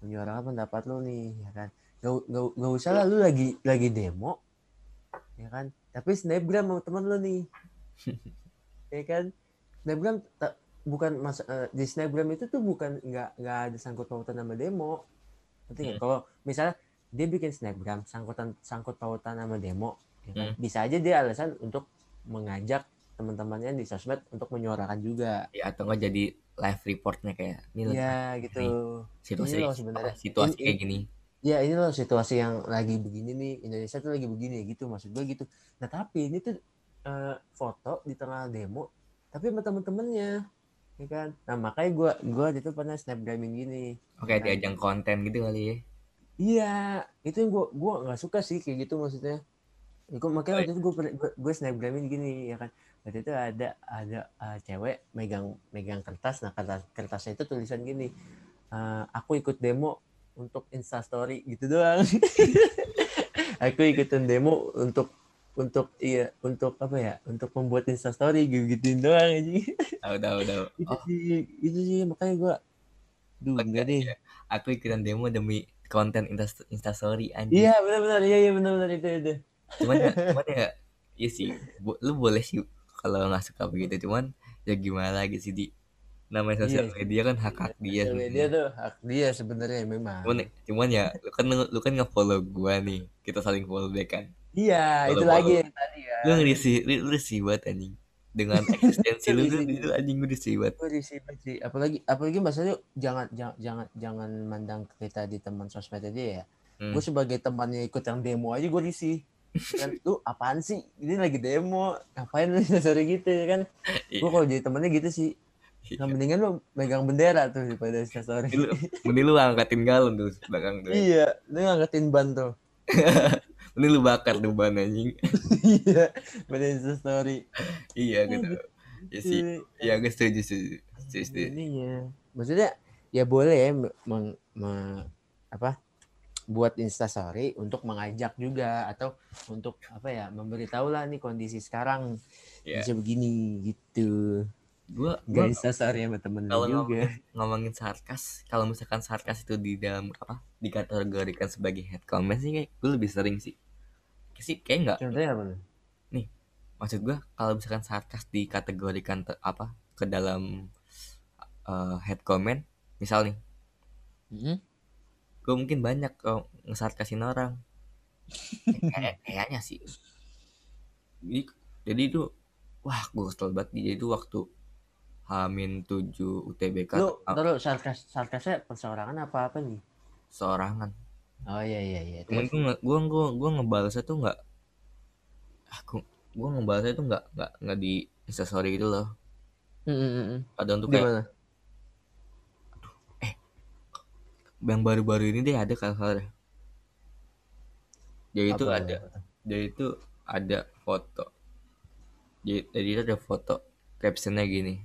menyuarakan pendapat lu nih ya kan gak, gak, gak usah lah lu lagi lagi demo ya kan tapi snapgram sama temen lu nih ya kan snapgram ta- bukan mas eh, di snapgram itu tuh bukan nggak nggak ada sangkut pautan sama demo nggak? Hmm. kalau misalnya dia bikin snapgram sangkutan sangkut pautan sama demo ya kan? Hmm. bisa aja dia alasan untuk mengajak teman-temannya di sosmed untuk menyuarakan juga. Ya atau enggak jadi live reportnya kayak ini loh Iya gitu. Situasi ini loh sebenarnya. situasi Ini- kayak gini. Ya ini loh situasi yang lagi begini nih. Indonesia tuh lagi begini gitu maksud gue gitu. Nah tapi ini tuh eh, foto di tengah demo tapi sama temen-temennya ya kan? Nah makanya gue gue itu pernah snapgramin gini. Oke Kan. diajang konten gitu kali ya? iya itu yang gue gue nggak suka sih kayak gitu maksudnya. Gue makanya waktu itu gue gue, gue snapgramin gini ya kan waktu itu ada ada eh, cewek megang megang kertas. Nah kertas kertasnya itu tulisan gini eh, aku ikut demo untuk instastory gitu doang. Aku ikutin demo untuk untuk iya untuk apa ya untuk membuat instastory gitu gituin doang aja tahu tahu tahu. Itu oh. sih itu sih makanya gue duh enggak deh. iya. aku ikutan demo demi konten insta instastory anjing. Iya benar-benar iya iya benar-benar itu itu. Cuman ya cuman ya iya sih bo- lu boleh sih kalau nggak suka begitu cuman ya gimana lagi sih di? Namanya sosial Iya. media kan hak hak dia Sosial media tuh hak dia sebenarnya memang. Cuman cuman ya lu kan lu kan nge follow gua nih kita saling follow back kan. Iya itu Follow- lagi follow. yang tadi ya. Lu lu, lu risih banget anjing. Dengan eksistensi lu tuh itu anjing gue risih banget. Gue risih banget sih apalagi apalagi maksudnya jangan jangan jangan jangan mandang kita di teman sosmed aja ya. Hmm. gue sebagai temannya ikut yang demo aja gue risih kan lu apaan sih? Ini lagi demo. Ngapain lu sorry gitu ya kan? Gue Iya. kalau jadi temannya gitu sih. Nah, mendingan lu megang bendera tuh daripada story Mending lu, mending lu angkatin galon tuh belakang tuh. Iya lu ngangkatin ban tuh. Ini lu bakar tuh ban anjing. Iya pada Insta story iya gitu. Ya sih. Ya gue setuju setuju, setuju. ininya maksudnya ya boleh ya meng, me- apa buat instastory untuk mengajak juga atau untuk apa ya memberitahu lah nih kondisi sekarang. Iya. bisa begini gitu. Gue gak instastory sama temen kalau juga. ngomongin sarkas kalau misalkan sarkas itu di dalam apa dikategorikan sebagai head comment sih kayak gue lebih sering sih. Sih kayak nggak? Contohnya apa nih? Maksud gue kalau misalkan sarkas dikategorikan te- apa ke dalam eh, head comment misal nih Mm-mm. Gue mungkin banyak kalau ngesarkasin orang. Kayak kayaknya sih. Jadi, jadi itu wah gue kesel banget. Jadi itu waktu Hamin 7 UTBK lu ah, terus sarkas sarkasnya perseorangan apa apa nih? Seorangan. Oh iya iya iya. Cuman terus? gue gue gue gue ngebalasnya tuh nggak aku gue ngebalasnya tuh nggak nggak nggak di instastory gitu loh. Mm-mm-mm. kadang tuh kayak gimana yang baru-baru ini deh ada kalau jadi itu ada jadi itu ada foto. Jadi, itu ada foto captionnya gini.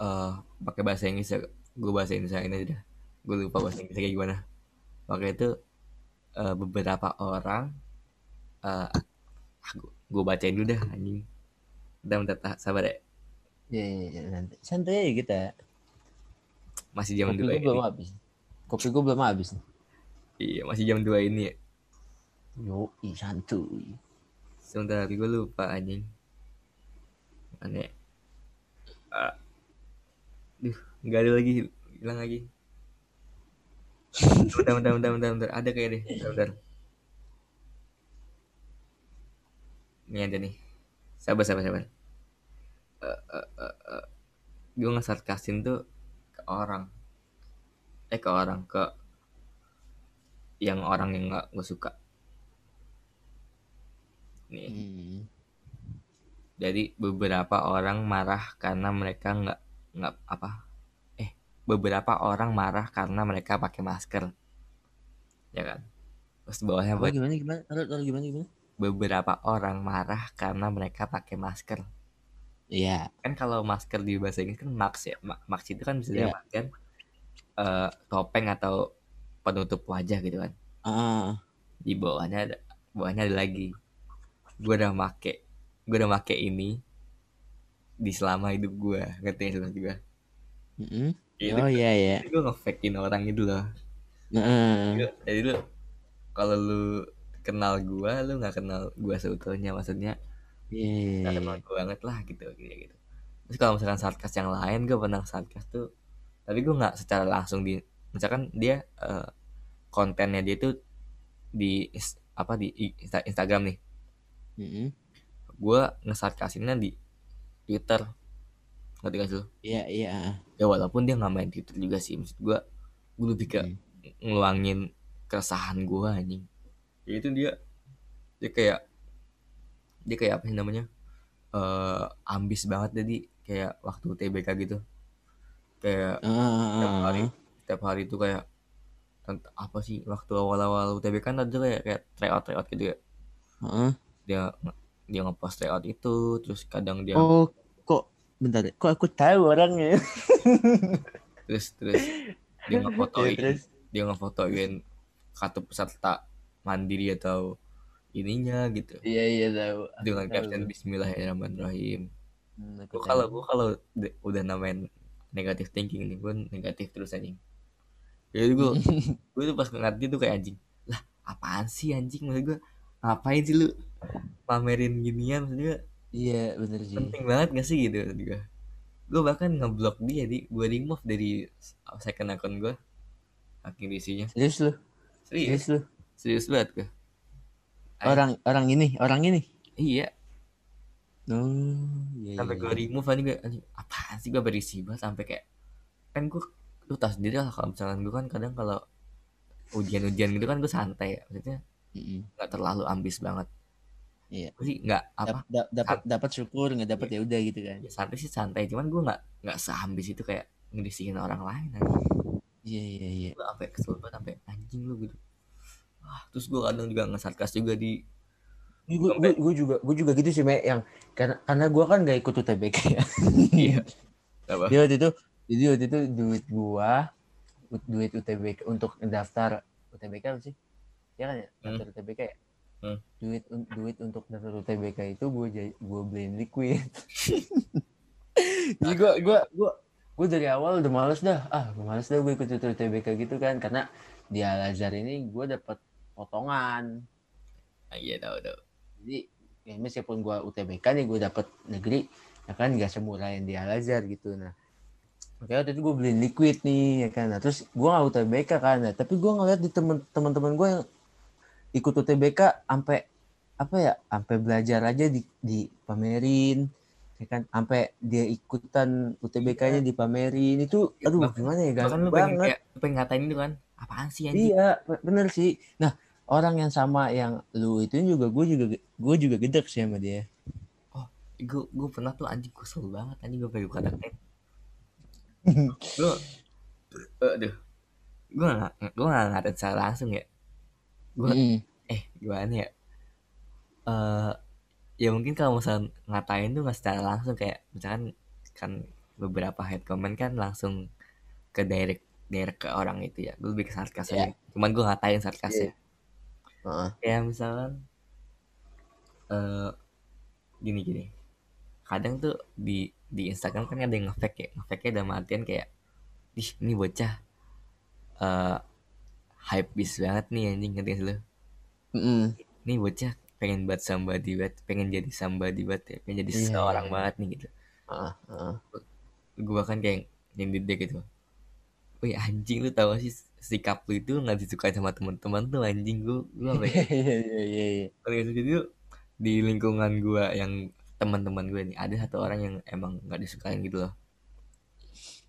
Eh pakai bahasa Inggris ya gue bahasa Indonesia ini aja gue lupa bahasa Inggrisnya kayak gimana. Pakai itu eh, beberapa orang eh gue bacain dulu dah anjing. Bentar bentar tahan, sabar ya. Iya, iya, iya, nanti. Santai aja kita. masih dua gue ini belum habis. Kopi gue belum habis. nih. iya masih jam dua ini ya Yo, santuy. sebentar tapi gue lupa anjing mana ya? Ah. Duh, nggak ada lagi hilang lagi bentar bentar bentar bentar, bentar. ada kayak deh bentar, bentar. ini ada nih sabar sabar sabar Eh, eh, eh, eh. gue ngesarkasin tuh ke orang eh ke orang ke yang orang yang nggak gue suka nih Hmm. Jadi beberapa orang marah karena mereka nggak nggak apa? Eh, beberapa orang marah karena mereka pakai masker, ya kan? Terus bawahnya Apa gimana gimana? Taruh, taruh gimana gimana? Beberapa orang marah karena mereka pakai masker. Iya. Kan kalau masker di bahasa Inggris kan mask ya. Ma- Mask itu kan bisa Iya. diartikan eh, topeng atau penutup wajah gitu kan. Ah, Di bawahnya ada bawahnya ada lagi. Gue udah make, gue udah make ini di selama hidup gue, ngerti sih maksud gue? mm-mm. Itu Oh iya iya. gue ngefakein orang itu loh jadi lu kalau lu kenal gua lu nggak kenal gua seutuhnya maksudnya iya. nggak kenal gua banget lah gitu gitu gitu terus kalau misalkan sarkas yang lain gue pernah sarkas tuh tapi gue nggak secara langsung di misalkan dia eh, kontennya dia tuh di apa di Insta- Instagram nih Mm-mm. gue ngesarkasinnya di Twitter ngerti gak sih lu? Iya iya. ya walaupun dia nggak main Twitter juga sih maksud gue gue lebih ke Hmm. ngeluangin keresahan gue anjing ya itu dia dia kayak dia kayak apa sih namanya eh ambis banget jadi kayak waktu TBK gitu kayak tiap hari Ah, tiap hari itu kayak apa sih waktu awal-awal UTBK kan ada kayak kayak tryout tryout gitu ya ah. dia dia ngepost tryout itu terus kadang dia Oh, kok bentar. Kok aku tahu orangnya? terus terus dia Ya, ngefotoin terus. dia ngefotoin kartu peserta mandiri atau ininya gitu Iya iya tahu. Dengan caption Bismillahirrahmanirrahim Hmm, tahu. kalau gue kalau udah namain negatif thinking nih gue negatif terus anjing. Jadi gue gue tuh pas ngeliat dia tuh kayak anjing lah apaan sih anjing? Maksud gue ngapain sih lu pamerin ginian? Maksud gue Iya bener sih. penting banget gak sih? Gitu maksud gue gue bahkan ngeblok dia di. Gue remove dari second account gue saking isinya Serius lu? serius. Serius lu? serius banget gue Orang orang ini, orang ini. iya Oh, iya sampai iya. gue remove aja gue anjing apaan sih gue berisi banget sampai kayak kan gue lu tahu sendiri lah kalau misalkan gue kan kadang kalau ujian-ujian gitu kan gue santai ya maksudnya nggak terlalu ambis banget Iya. Gue sih nggak apa Dap- dap- Dapat dapat syukur, nggak dapat ya udah gitu kan. ya santai sih santai cuman gue nggak nggak seambis itu kayak ngedisihin orang lain anjing Iya iya iya. gue sampai kesel banget sampai anjing lu gitu terus gue kadang juga ngesarkas juga di gue gue gue juga gue juga gitu sih me yang karena karena gue kan gak ikut UTBK ya. Iya. Apa? Jadi waktu itu jadi waktu itu duit ut- duit UTBK untuk daftar UTBK apa sih? Ya kan ya? Hmm. daftar UTBK ya? Hmm. duit duit untuk daftar UTBK itu gue gue beliin liquid. Jadi gue gue gue gue dari awal udah males dah. Ah gue males dah gue ikut UTBK gitu kan karena di Al Azhar ini gue dapat potongan. Ah, iya tahu tahu jadi ya meskipun gua UTBK nih gue dapet negeri ya kan nggak semurah yang di Al Azhar gitu. Nah makanya waktu itu gue beli liquid nih ya kan. Nah, terus gue nggak UTBK kan. Nah, tapi gue ngeliat di teman-teman gue yang ikut UTBK sampai apa ya sampai belajar aja di dipamerin ya kan. Sampai dia ikutan UTBK-nya dipamerin itu aduh Bahkan- gimana ya bahkan ganteng lu pengen kayak pengen ngatain itu kan apaan sih anjing? Iya, be- bener sih. Nah, orang yang sama yang lu itu juga gue juga gue juga gedek sih sama dia. gue gue pernah tuh anjing kesel banget anjing gue pengen kata gue aduh gue nggak gue nggak ngatain secara langsung ya. Gue Mm. eh gimana ya? Eh ya mungkin kalau misalnya ngatain tuh nggak secara langsung kayak misalkan kan beberapa head comment kan langsung ke direct direct ke orang itu ya. Gue lebih ke sarkas aja. Cuman gue ngatain sarkasnya Heeh. kayak misalkan eh gini gini kadang tuh di di Instagram kan ada yang nge-fake ya nge-fake dalam artian kayak ih ini bocah eh hype bis banget nih anjing ngerti lu Mm-mm. ini bocah pengen buat somebody banget pengen jadi somebody banget ya pengen jadi Iya, seseorang iya. banget nih gitu Heeh, heeh. gue bahkan kayak nyindir dia gitu Wih anjing lu tau sih sikap lu itu nggak disukai sama teman-teman tuh anjing gue ya Iya iya iya iya. Oke, jadi tuh di lingkungan gua yang teman-teman gue nih ada satu orang yang emang nggak disukain gitu loh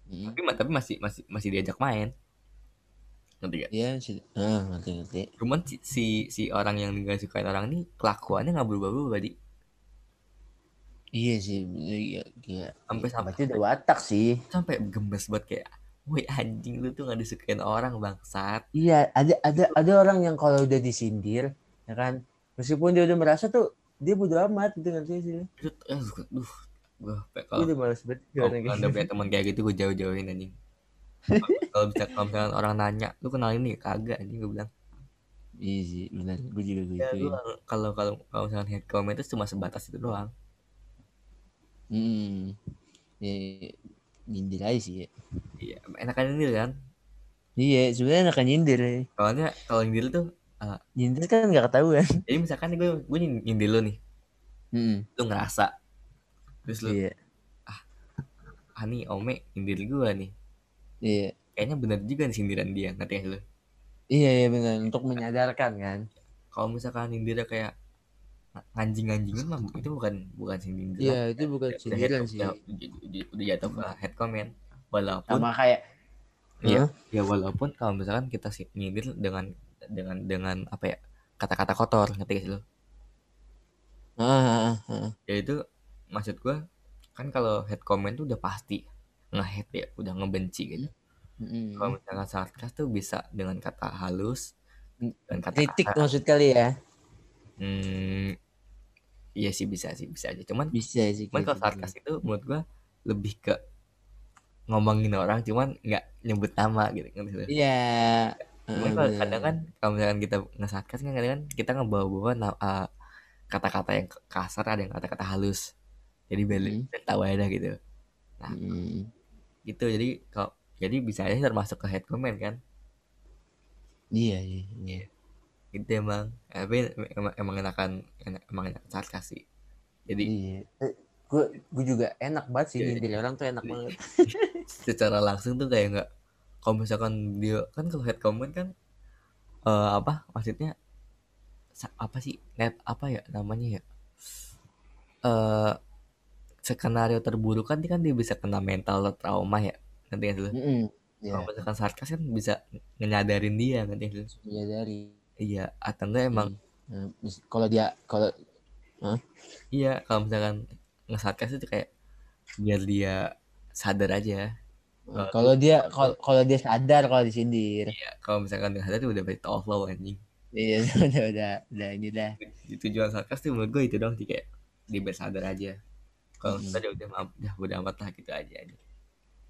Mm. tapi tapi masih masih masih diajak main ngerti gak? Iya sih. Ah, ngerti ngerti. cuman si, si si orang yang nggak sukain orang ini kelakuannya nggak berubah-berubah di Iya sih. Iya, iya. Sampai- sampai- udah watak sih. sampai gemes banget kayak woi anjing lu tuh nggak disukain orang bangsat Iya, ada ada ada orang yang kalau udah disindir, ya kan, meskipun dia udah merasa tuh dia bodo amat gitu ngerti sih. eh, duh gue kalau udah males banget kalau udah gitu. punya teman kayak gitu gue jauh-jauhin anjing kalau bisa kalau misalkan orang nanya lu kenal ini kagak anjing gue bilang Iya sih, benar. Gue juga ya gitu. lu kalau kalau kalau misalkan head comment itu cuma sebatas itu doang Hmm. Ya, nyindir aja sih ya. iya enakan ini kan Iya, sebenarnya enakan nyindir. ya. soalnya kalau nyindir tuh Nyindir kan nggak ketahuan. jadi misalkan gue gue nyindir lu nih Hmm. lu ngerasa terus lu Iya, ah nih ome nyindir gue nih iya. kayaknya bener juga nih sindiran dia ngerti gak lu Iya, iya benar. Untuk menyadarkan kan. kalau misalkan nyindirnya kayak nganjing-nganjingan mah itu bukan bukan sindiran Iya, itu bukan sindiran sih. udah, jatuh ke head comment walaupun Sama kayak Iya. Hah? ya walaupun kalau misalkan kita si- nyindir dengan dengan dengan apa ya kata-kata kotor ngerti gak sih lu Ah, ah, ah, ah. ya itu maksud gue kan kalau head comment tuh udah pasti nge-hate ya udah ngebenci gitu Mm-mm. kalau misalkan sarkas tuh bisa dengan kata halus dan kata Kritik maksud kali ya. hmm, iya sih bisa sih bisa aja cuman Bisa sih. cuman kalau kritik. sarkas itu menurut gue lebih ke ngomongin orang cuman nggak nyebut nama gitu ngerti lu? Iya. Cuman Ah, kalau kadang kan kalau misalkan kita nge-sarkas kan kadang kan kita ngebawa-bawa uh, kata-kata yang kasar ada yang kata-kata halus jadi beli Hmm. tahu aja gitu Mm. gitu jadi kalau jadi bisa aja termasuk ke head comment kan Iya, iya, iya. Gitu emang tapi emang, emang enakan enak, emang enak sarkas sih jadi Iya. Gue gue juga enak banget sih Iya, nyindir orang tuh enak Iya. banget. secara langsung tuh kayak nggak kalau misalkan dia kan kalau head comment kan eh, apa maksudnya apa sih net apa ya namanya ya eh skenario terburuk kan dia kan dia bisa kena mental trauma ya nanti kan lu Mm-mm. Iya, kalau misalkan sarkas kan bisa nyadarin dia nanti lu menyadari. Iya atau enggak emang Nah, mis- kalau dia kalau iya kalau misalkan ngesarkas itu kayak biar dia sadar aja. Eh, kalau dia kalau dia sadar kalau disindir. Iya, kalau misalkan dia sadar itu udah berarti Allah anjing. Iya udah udah udah ini dah. Tujuan sarkas tuh menurut gue itu dong sih kayak di bersadar aja. Kalau Mm-mm. tadi udah maaf udah udah amat lah gitu aja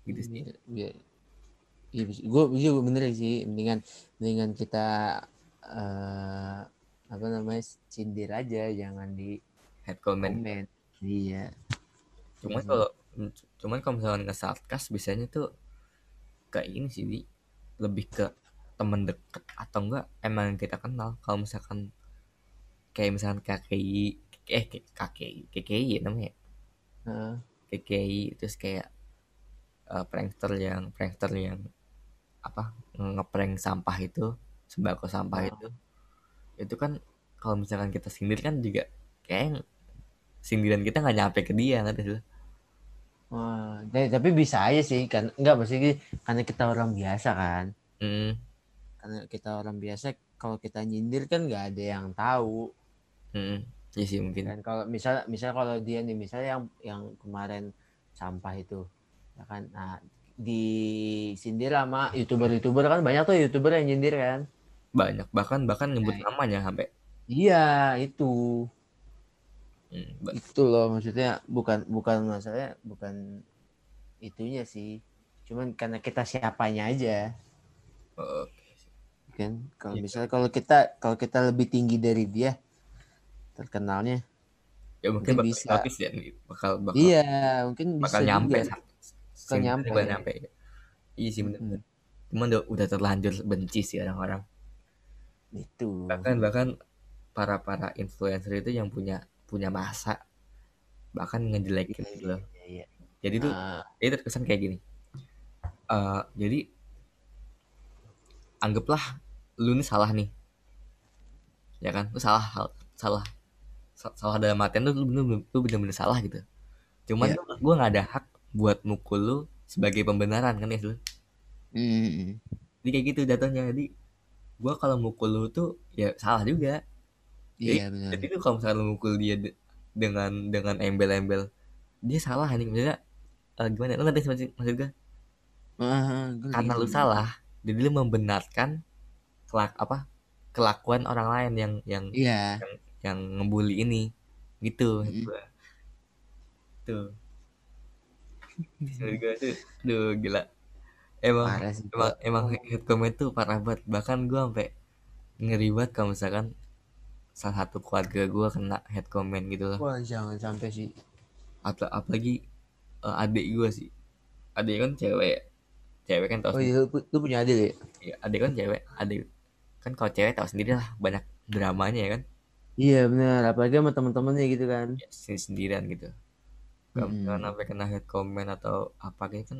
gitu sih. Iya, gue juga bener sih. Mendingan, mendingan kita eh apa namanya sindir aja, jangan di head comment komen. Iya. cuman Mhm. kalau cuman kalau misalnya nge sarkas biasanya tuh kayak ini sih Di. lebih ke temen deket atau enggak emang kita kenal kalau misalkan kayak misalkan KKI eh KKI KKI ya namanya Heeh. KKI terus kayak eh, prankster yang prankster yang apa ngeprank sampah itu sembako sampah Ah. itu itu kan kalau misalkan kita sindir kan juga kayak sindiran kita nggak nyampe ke dia nggak sih Wah, tapi, tapi bisa aja sih kan enggak maksudnya karena kita orang biasa kan. hmm, Karena kita orang biasa kalau kita nyindir kan nggak ada yang tahu. hmm, iya sih mungkin Dan kalau misal misal kalau dia nih misalnya yang yang kemarin sampah itu ya kan nah di sindir sama youtuber-youtuber kan banyak tuh youtuber yang nyindir kan. Banyak bahkan bahkan nyebut Nah, namanya sampai Iya, itu. hmm, Itu loh maksudnya bukan bukan masalahnya bukan itunya sih. Cuman karena kita siapanya aja eh, kan. Kalau Iya. misalnya kalau kita kalau kita lebih tinggi dari dia terkenalnya. ya mungkin Mungkin bakal bisa. ya bakal bakal Iya, mungkin bakal bisa nyampe juga. Bakal nyampe. bakal nyampe iya sih bener, Mm-mm. cuman udah, udah terlanjur benci sih orang-orang Itu. bahkan bahkan para para influencer itu yang punya punya masa bahkan ngejelekin Iya, gitu loh. iya, iya. jadi tuh Ah, dia terkesan kayak gini. Eh, jadi anggaplah lu nih salah nih. Ya kan? Lu salah hal- salah sa- salah dalam artian lu lu bener lu bener-bener salah gitu. Cuman Iya. gue nggak ada hak buat mukul lu sebagai pembenaran kan ya lu mm, jadi kayak gitu jatuhnya. Jadi gue kalau mukul lu tuh ya salah juga Iya benar. jadi tuh kalau misalnya lu mukul dia de- dengan dengan embel-embel dia salah nih maksudnya eh, gimana lu ngerti maksud, maksud gue Ah, gue karena lu salah jadi lu membenarkan kelak apa kelakuan orang lain yang yang Iya. yang ngebully ini gitu Mm-mm. gua. tuh menurut gue tuh aduh gila emang Parah sih. emang emang head comment tuh parah banget bahkan gue sampai ngeri banget kalau misalkan salah satu keluarga gue kena head comment gitu loh Wah jangan sampai sih. atau apalagi eh, adik gue sih adik kan cewek cewek kan tau Oh iya, lu, punya adik ya? ya, adik kan cewek adik kan kalau cewek tahu sendiri lah banyak dramanya ya kan Iya benar. Apalagi sama teman-temannya gitu kan. ya, sendiri sendirian gitu Mm-mm. misalkan sampai kena head comment atau apa gitu kan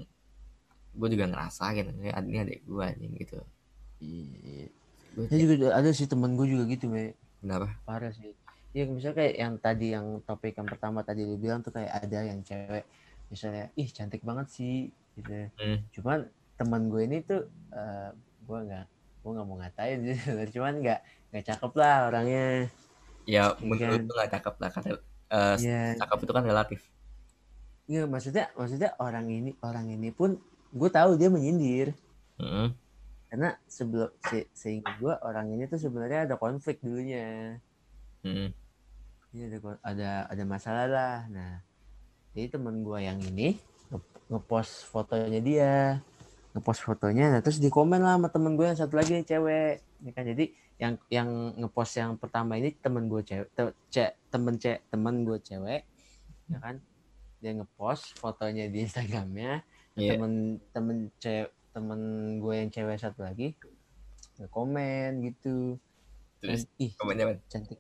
gue juga ngerasain ini ad- ini adik gue anjing gitu Iya. gue Saya juga ada- sih teman gue juga gitu, me. kenapa Parah sih. Ya misalnya kayak yang tadi yang topik yang pertama tadi lu bilang tuh kayak ada yang cewek misalnya ih cantik banget sih gitu. Hmm. Cuman teman gue ini tuh eh gue nggak gue nggak mau ngatain sih cuman nggak nggak cakep lah orangnya ya Iya menurut kan? lu nggak cakep lah karena eh, Iya. cakep itu kan relatif Iya maksudnya maksudnya orang ini orang ini pun gue tahu dia menyindir. Mm-mm. karena sebelum se seingat gue orang ini tuh sebenarnya ada konflik dulunya. Mm-mm. Ini ada ada ada masalah lah. Nah jadi teman gue yang ini nge- ngepost fotonya dia. Ngepost fotonya nah terus di komen lah sama temen gue yang satu lagi nih cewek. Ya kan? Jadi yang yang ngepost yang pertama ini temen gue cewek te- ce- temen ce temen gue cewek ya kan? Dia ngepost fotonya di Instagramnya Iya. temen temen cewek temen gue yang cewek satu lagi ngekomen gitu. Terus Dan, ih komennya apa? cantik.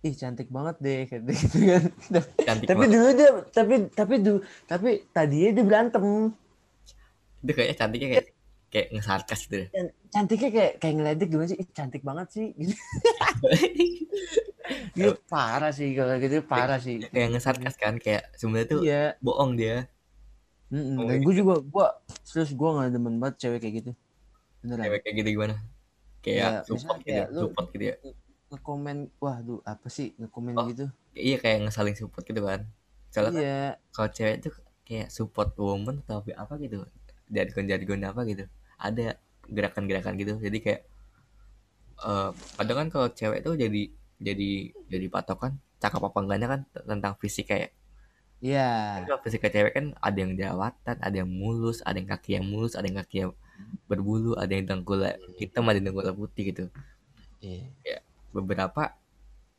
Ih cantik banget deh kayak gitu kan. Cantik tapi banget. dulu dia tapi tapi dulu tapi tadinya dia berantem. Itu kayaknya cantiknya kayak kayak ngesarkas gitu cantiknya kayak kayak ngeledek gimana sih? Ih, cantik banget sih. Gitu. Dia parah sih kalau gitu parah sih. Kayak ngesarkas kan kayak sebenarnya tuh iya. bohong dia Mm-mm. Oh, dan gue juga gue terus gue nggak demen banget cewek kayak gitu. Beneran. Cewek kayak gitu gimana? Kayak Iya, support gitu kayak lu- support gitu ya? ngekomen wah duh apa sih ngekomen Oh, gitu? iya kayak ngesaling support gitu kan? Soalnya kan iya. kalau cewek tuh kayak support woman atau apa gitu jargon jargon apa gitu ada gerakan-gerakan gitu. Jadi kayak eh, kadang kan kalau cewek tuh jadi jadi jadi patokan cakep apa enggaknya kan tentang fisik kayak Iya. kan kalau fisik cewek kan ada yang jerawatan ada yang mulus ada yang kaki yang mulus ada yang kaki yang berbulu ada yang dengkulnya hitam ada yang dengkulnya putih gitu Iya. beberapa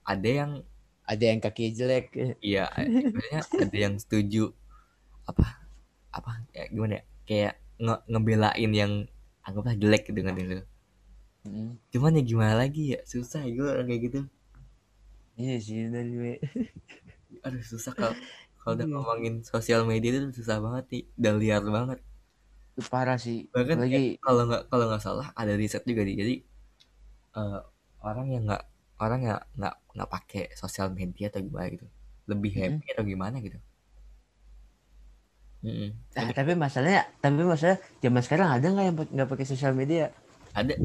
ada yang Ada yang kaki jelek. iya sebenarnya ada yang setuju apa apa ya, gimana ya kayak nge ngebelain yang anggaplah jelek kan itu Mm. cuman ya gimana lagi ya susah gue orang kayak gitu Iya sih dari we. aduh susah kalau kalau udah ngomongin sosial media itu susah banget nih udah liar banget Itu parah sih. bahkan kayak kalau nggak kalau nggak salah ada riset juga nih jadi eh, orang yang nggak orang yang nggak nggak pakai sosial media atau gimana gitu lebih happy atau gimana gitu Mm-mm. Nah, tapi masalahnya, tapi masalah zaman sekarang ada nggak yang nggak pakai sosial media? ada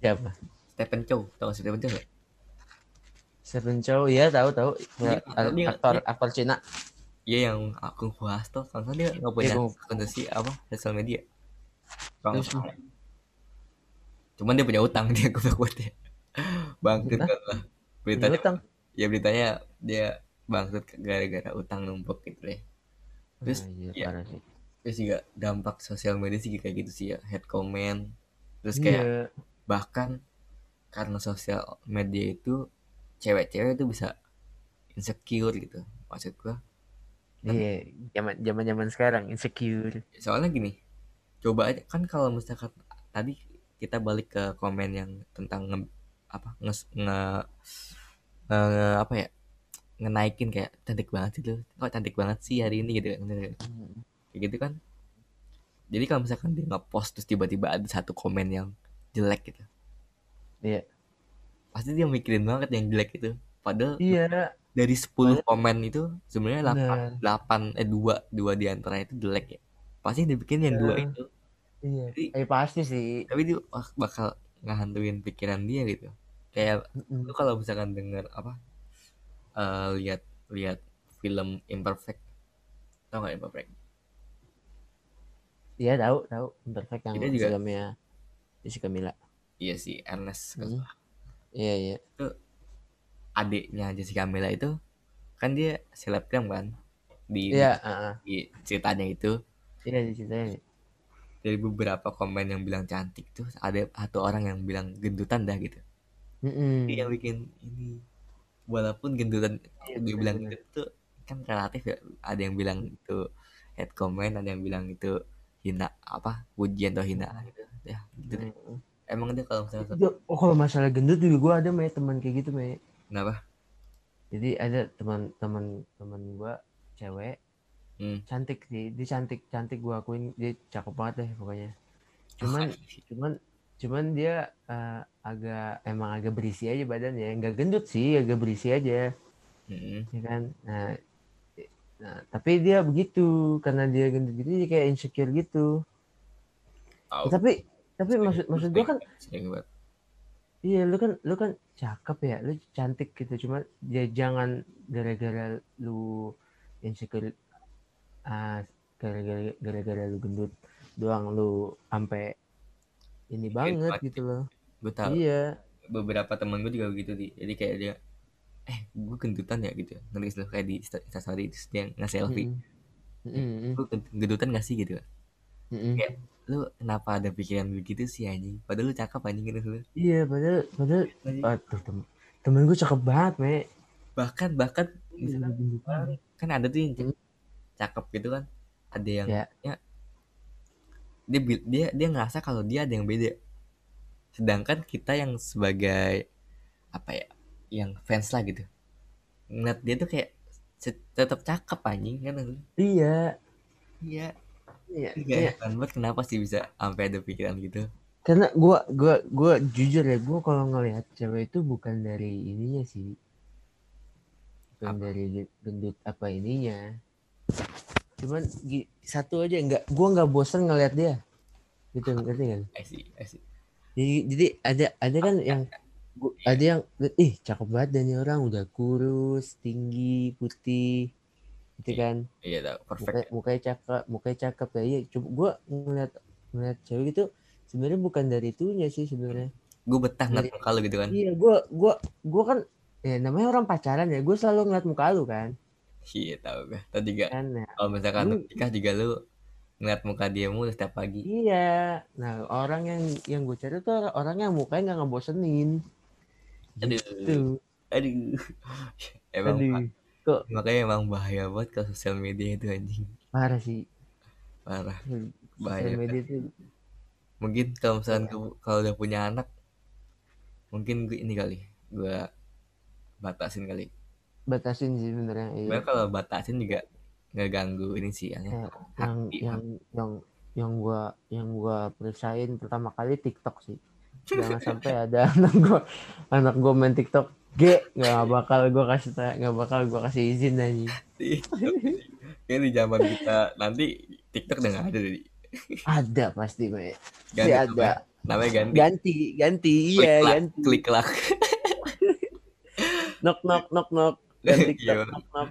Siapa? Stephen Chow tau gak Stephen Chow nggak? Stephen Chow, iya tahu tahu. Dia- aktor dia- aktor Cina. Iya yang aku bahas tuh, kalau dia nggak punya sih apa sosial media. Salah. Cuman dia punya utang dia gue buat dia. Bangkrut lah. Beritanya, utang. ya beritanya dia bangkrut gara-gara utang numpuk gitu deh. Terus Ah, iya, ya sih. terus juga dampak sosial media sih kayak gitu sih ya, head comment. Terus kayak Iya. bahkan karena sosial media itu cewek-cewek itu bisa insecure gitu. Maksud gua Iya, zaman zaman zaman sekarang insecure. soalnya gini coba aja kan kalau misalkan tadi kita balik ke komen yang tentang nge, apa nge, nge, nge- apa ya ngenaikin kayak cantik banget sih lu kok cantik banget sih hari ini gitu kan Hmm. kayak gitu kan jadi kalau misalkan dia ngepost terus tiba-tiba ada satu komen yang jelek gitu Iya. Pasti dia mikirin banget yang jelek itu padahal Iya, dari 10 komen itu sebenarnya 8 benar. 8 eh 2 dua di antara itu jelek ya pasti dia bikin yang dua Iya. itu Iya. Jadi- Eh pasti sih. tapi dia bak- bakal ngehantuin pikiran dia gitu kayak Mm-mm. lu kalau misalkan denger apa eh, lihat lihat film imperfect tau gak imperfect Iya tahu tahu Imperfect yang Kita juga- filmnya Jessica Mila. iya sih Ernest Hmm. Iya iya. adiknya Jessica Mila itu kan dia selebgram kan di, Iya, heeh. di ceritanya itu Iya di ceritanya. dari beberapa komen yang bilang cantik tuh ada satu orang yang bilang gendutan dah gitu Mm-mm. Jadi yang bikin ini walaupun gendutan Iya, dia bilang benar-benar. gitu tuh kan relatif ya ada yang bilang itu head comment ada yang bilang itu hina apa pujian atau hinaan gitu ya gitu deh. Emang dia kalau misalnya Itu- Oh kalau masalah gendut juga gue ada me teman kayak gitu me. kenapa Jadi ada teman teman teman gue cewek hmm. cantik sih dia cantik cantik gue akuin dia cakep banget deh pokoknya. Cuman cuman cuman dia eh, agak emang agak berisi aja badannya nggak gendut sih agak berisi aja Mm-mm. ya kan nah nah tapi dia begitu karena dia gendut gitu dia kayak insecure gitu. Ya, tapi tapi maksud maksud gue kan Sering banget. iya lu kan lu kan cakep ya lu cantik gitu cuma ya jangan gara-gara lu insecure ah gara-gara gara-gara lu gendut doang lu sampai ini banget banget. gitu loh gue tahu iya beberapa temen gue juga begitu di jadi kayak dia eh gue gendutan ya gitu nanti lu kayak di Insta- instastory terus dia nge-selfie Mm-mm. Mm-mm. lu gendutan gak sih gitu Mm-mm. Kayak- lu kenapa ada pikiran begitu sih anjing padahal lu cakep anjing gitu lu Iya, padahal padahal aduh tem temen gue cakep banget, me. bahkan bahkan Iya, gendutan. kan ada tuh yang Hmm. cakep gitu kan ada yang Ya. ya, dia dia dia ngerasa kalau dia ada yang beda sedangkan kita yang sebagai apa ya yang fans lah gitu ngeliat dia tuh kayak tetap cakep anjing kan Iya, iya iya, iya. banget kenapa sih bisa sampai ada pikiran gitu Karena gua gua gua jujur ya, gua kalau ngelihat cewek itu bukan dari ininya sih. Bukan Apa? dari ge- gendut apa ininya. Cuman satu aja nggak gua nggak bosan ngelihat dia. Gitu ngerti kan? I see, I see. Jadi, jadi ada ada kan yang gua- ada yang ih cakep banget dan orang udah kurus, tinggi, putih. Gitu Iya. kan? iya tau perfect Muka, mukanya cakep, mukanya cakep ya. Iya, coba gua ngeliat ngeliat cewek itu sebenarnya bukan dari itunya sih sebenarnya. gue betah ngeliat muka lu gitu kan Iya, gue gua gua kan ya namanya orang pacaran ya, gue selalu ngeliat muka lu kan. iya tau gue tadi gak Kan ya. kalau misalkan Lu, nikah juga lu ngeliat muka dia mulu setiap pagi iya. Nah, orang yang yang gue cari tuh orang- orang yang mukanya nggak ngebosenin. aduh Gitu. aduh emang Aduh, kok makanya emang bahaya banget ke sosial media itu anjing parah sih. parah Sosial bahaya media tuh mungkin kalau misalkan gua- kalau udah punya anak mungkin gue ini kali gue batasin kali batasin sih sebenarnya. Iya. Kalau batasin juga nggak ganggu ini sih ya Eh, yang hati yang yang yang gua yang gua perisain pertama kali TikTok sih. Jangan sampai ada anak gua anak gua main TikTok. G nggak bakal gua kasih nggak bakal gua kasih izin aja. Kayaknya di zaman kita nanti TikTok udah nggak ada deh. Ada pasti, Me. Ganti ada. namanya, namanya ganti. Ganti, ganti, Klik iya, lah, ganti. Klik lah. Knock knock knock knock. Ganti Iya. TikTok knock knock.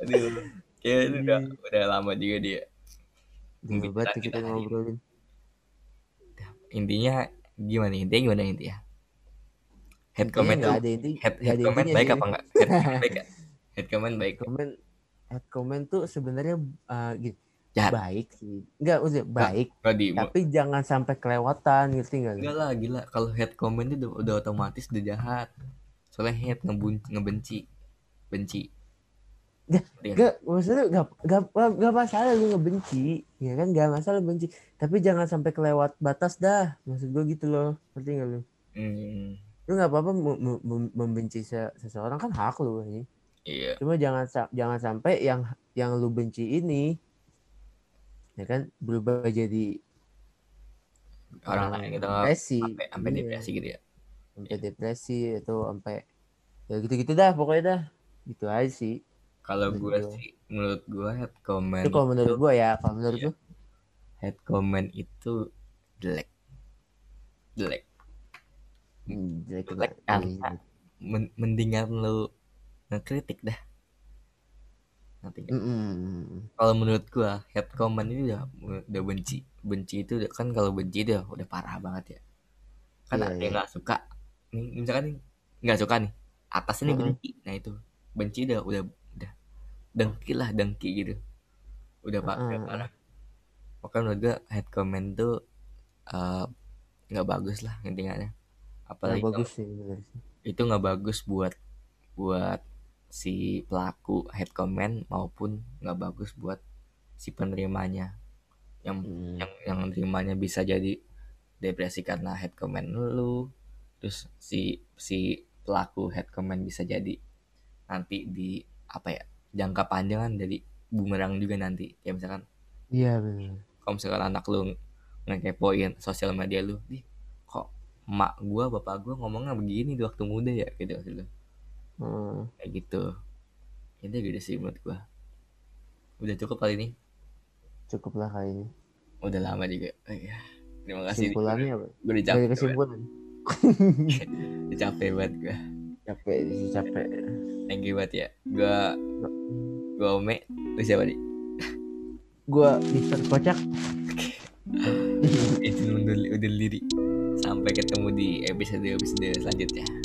Aduh. Udah, udah lama juga dia. Gila banget tuh kita Kita- ngobrolin. Intinya gimana intinya gimana intinya? Head Intinya comment tuh ada inti, head, head ada comment baik apa enggak? Head comment baik? Head comment baik. Komen head comment tuh sebenarnya uh, gitu. Jahat. Baik sih. Enggak, maksudnya baik, Kalau di tapi jangan sampai kelewatan, ngerti nggak? lu? enggak lah gila kalau head comment itu udah, udah otomatis udah jahat. Soalnya head ngebun, ngebenci. Benci. Gak, gak, maksudnya gak, gak, gak masalah lu ngebenci, ya kan gak masalah benci, tapi jangan sampai kelewat batas dah, maksud gue gitu loh, ngerti gak lu? Hmm, Lu gak apa-apa mem- mem- mem- membenci se- seseorang kan hak lu ini, iya. cuma jangan sa- jangan sampai yang yang lu benci ini, ya kan berubah jadi Orang lain gitu depresi, sampai sampai Iya, depresi gitu ya. sampai depresi atau sampai ya gitu-gitu dah pokoknya dah, gitu aja sih. Kalau gue gua. sih menurut gue head comment Itu kalau menurut gua ya, kalau menurut Iya. lu, head comment itu jelek. Jelek. Hmm, jelek banget. men- mendingan lu ngekritik dah. Nanti nggak? Mm-mm. kalau menurut gua head comment ini udah udah benci benci itu udah- kan kalau benci itu udah parah banget ya kan Iya, ada iya. yang nggak suka nih misalkan nih nggak suka nih atasnya nih Mm-mm. benci nah itu benci udah udah udah dengki lah dengki gitu udah pak udah Mm-mm. parah makanya menurut gua head comment tuh eh, nggak bagus lah intinya apalagi kalau bagus sih itu nggak bagus buat buat si pelaku head comment maupun nggak bagus buat si penerimanya yang Hmm. yang yang nerimanya bisa jadi depresi karena head comment lu terus si si pelaku head comment bisa jadi nanti di apa ya jangka panjang kan jadi bumerang juga nanti ya misalkan Iya benar. kalau misalkan anak lu ngekepoin sosial media lu nih kok emak gua bapak gua ngomongnya begini di waktu muda ya gitu maksud. Hmm. kayak gitu itu gitu sih menurut gua udah cukup kali ini Cukup lah kali ini. udah lama juga Oh iya. terima kasih Kesimpulannya apa? gue udah capek kesimpulan. Udah capek banget gue Capek sih capek. thank you banget ya gue gue ome lu siapa nih Gua Mister Kocak. itu undur diri sampai ketemu di episode episode selanjutnya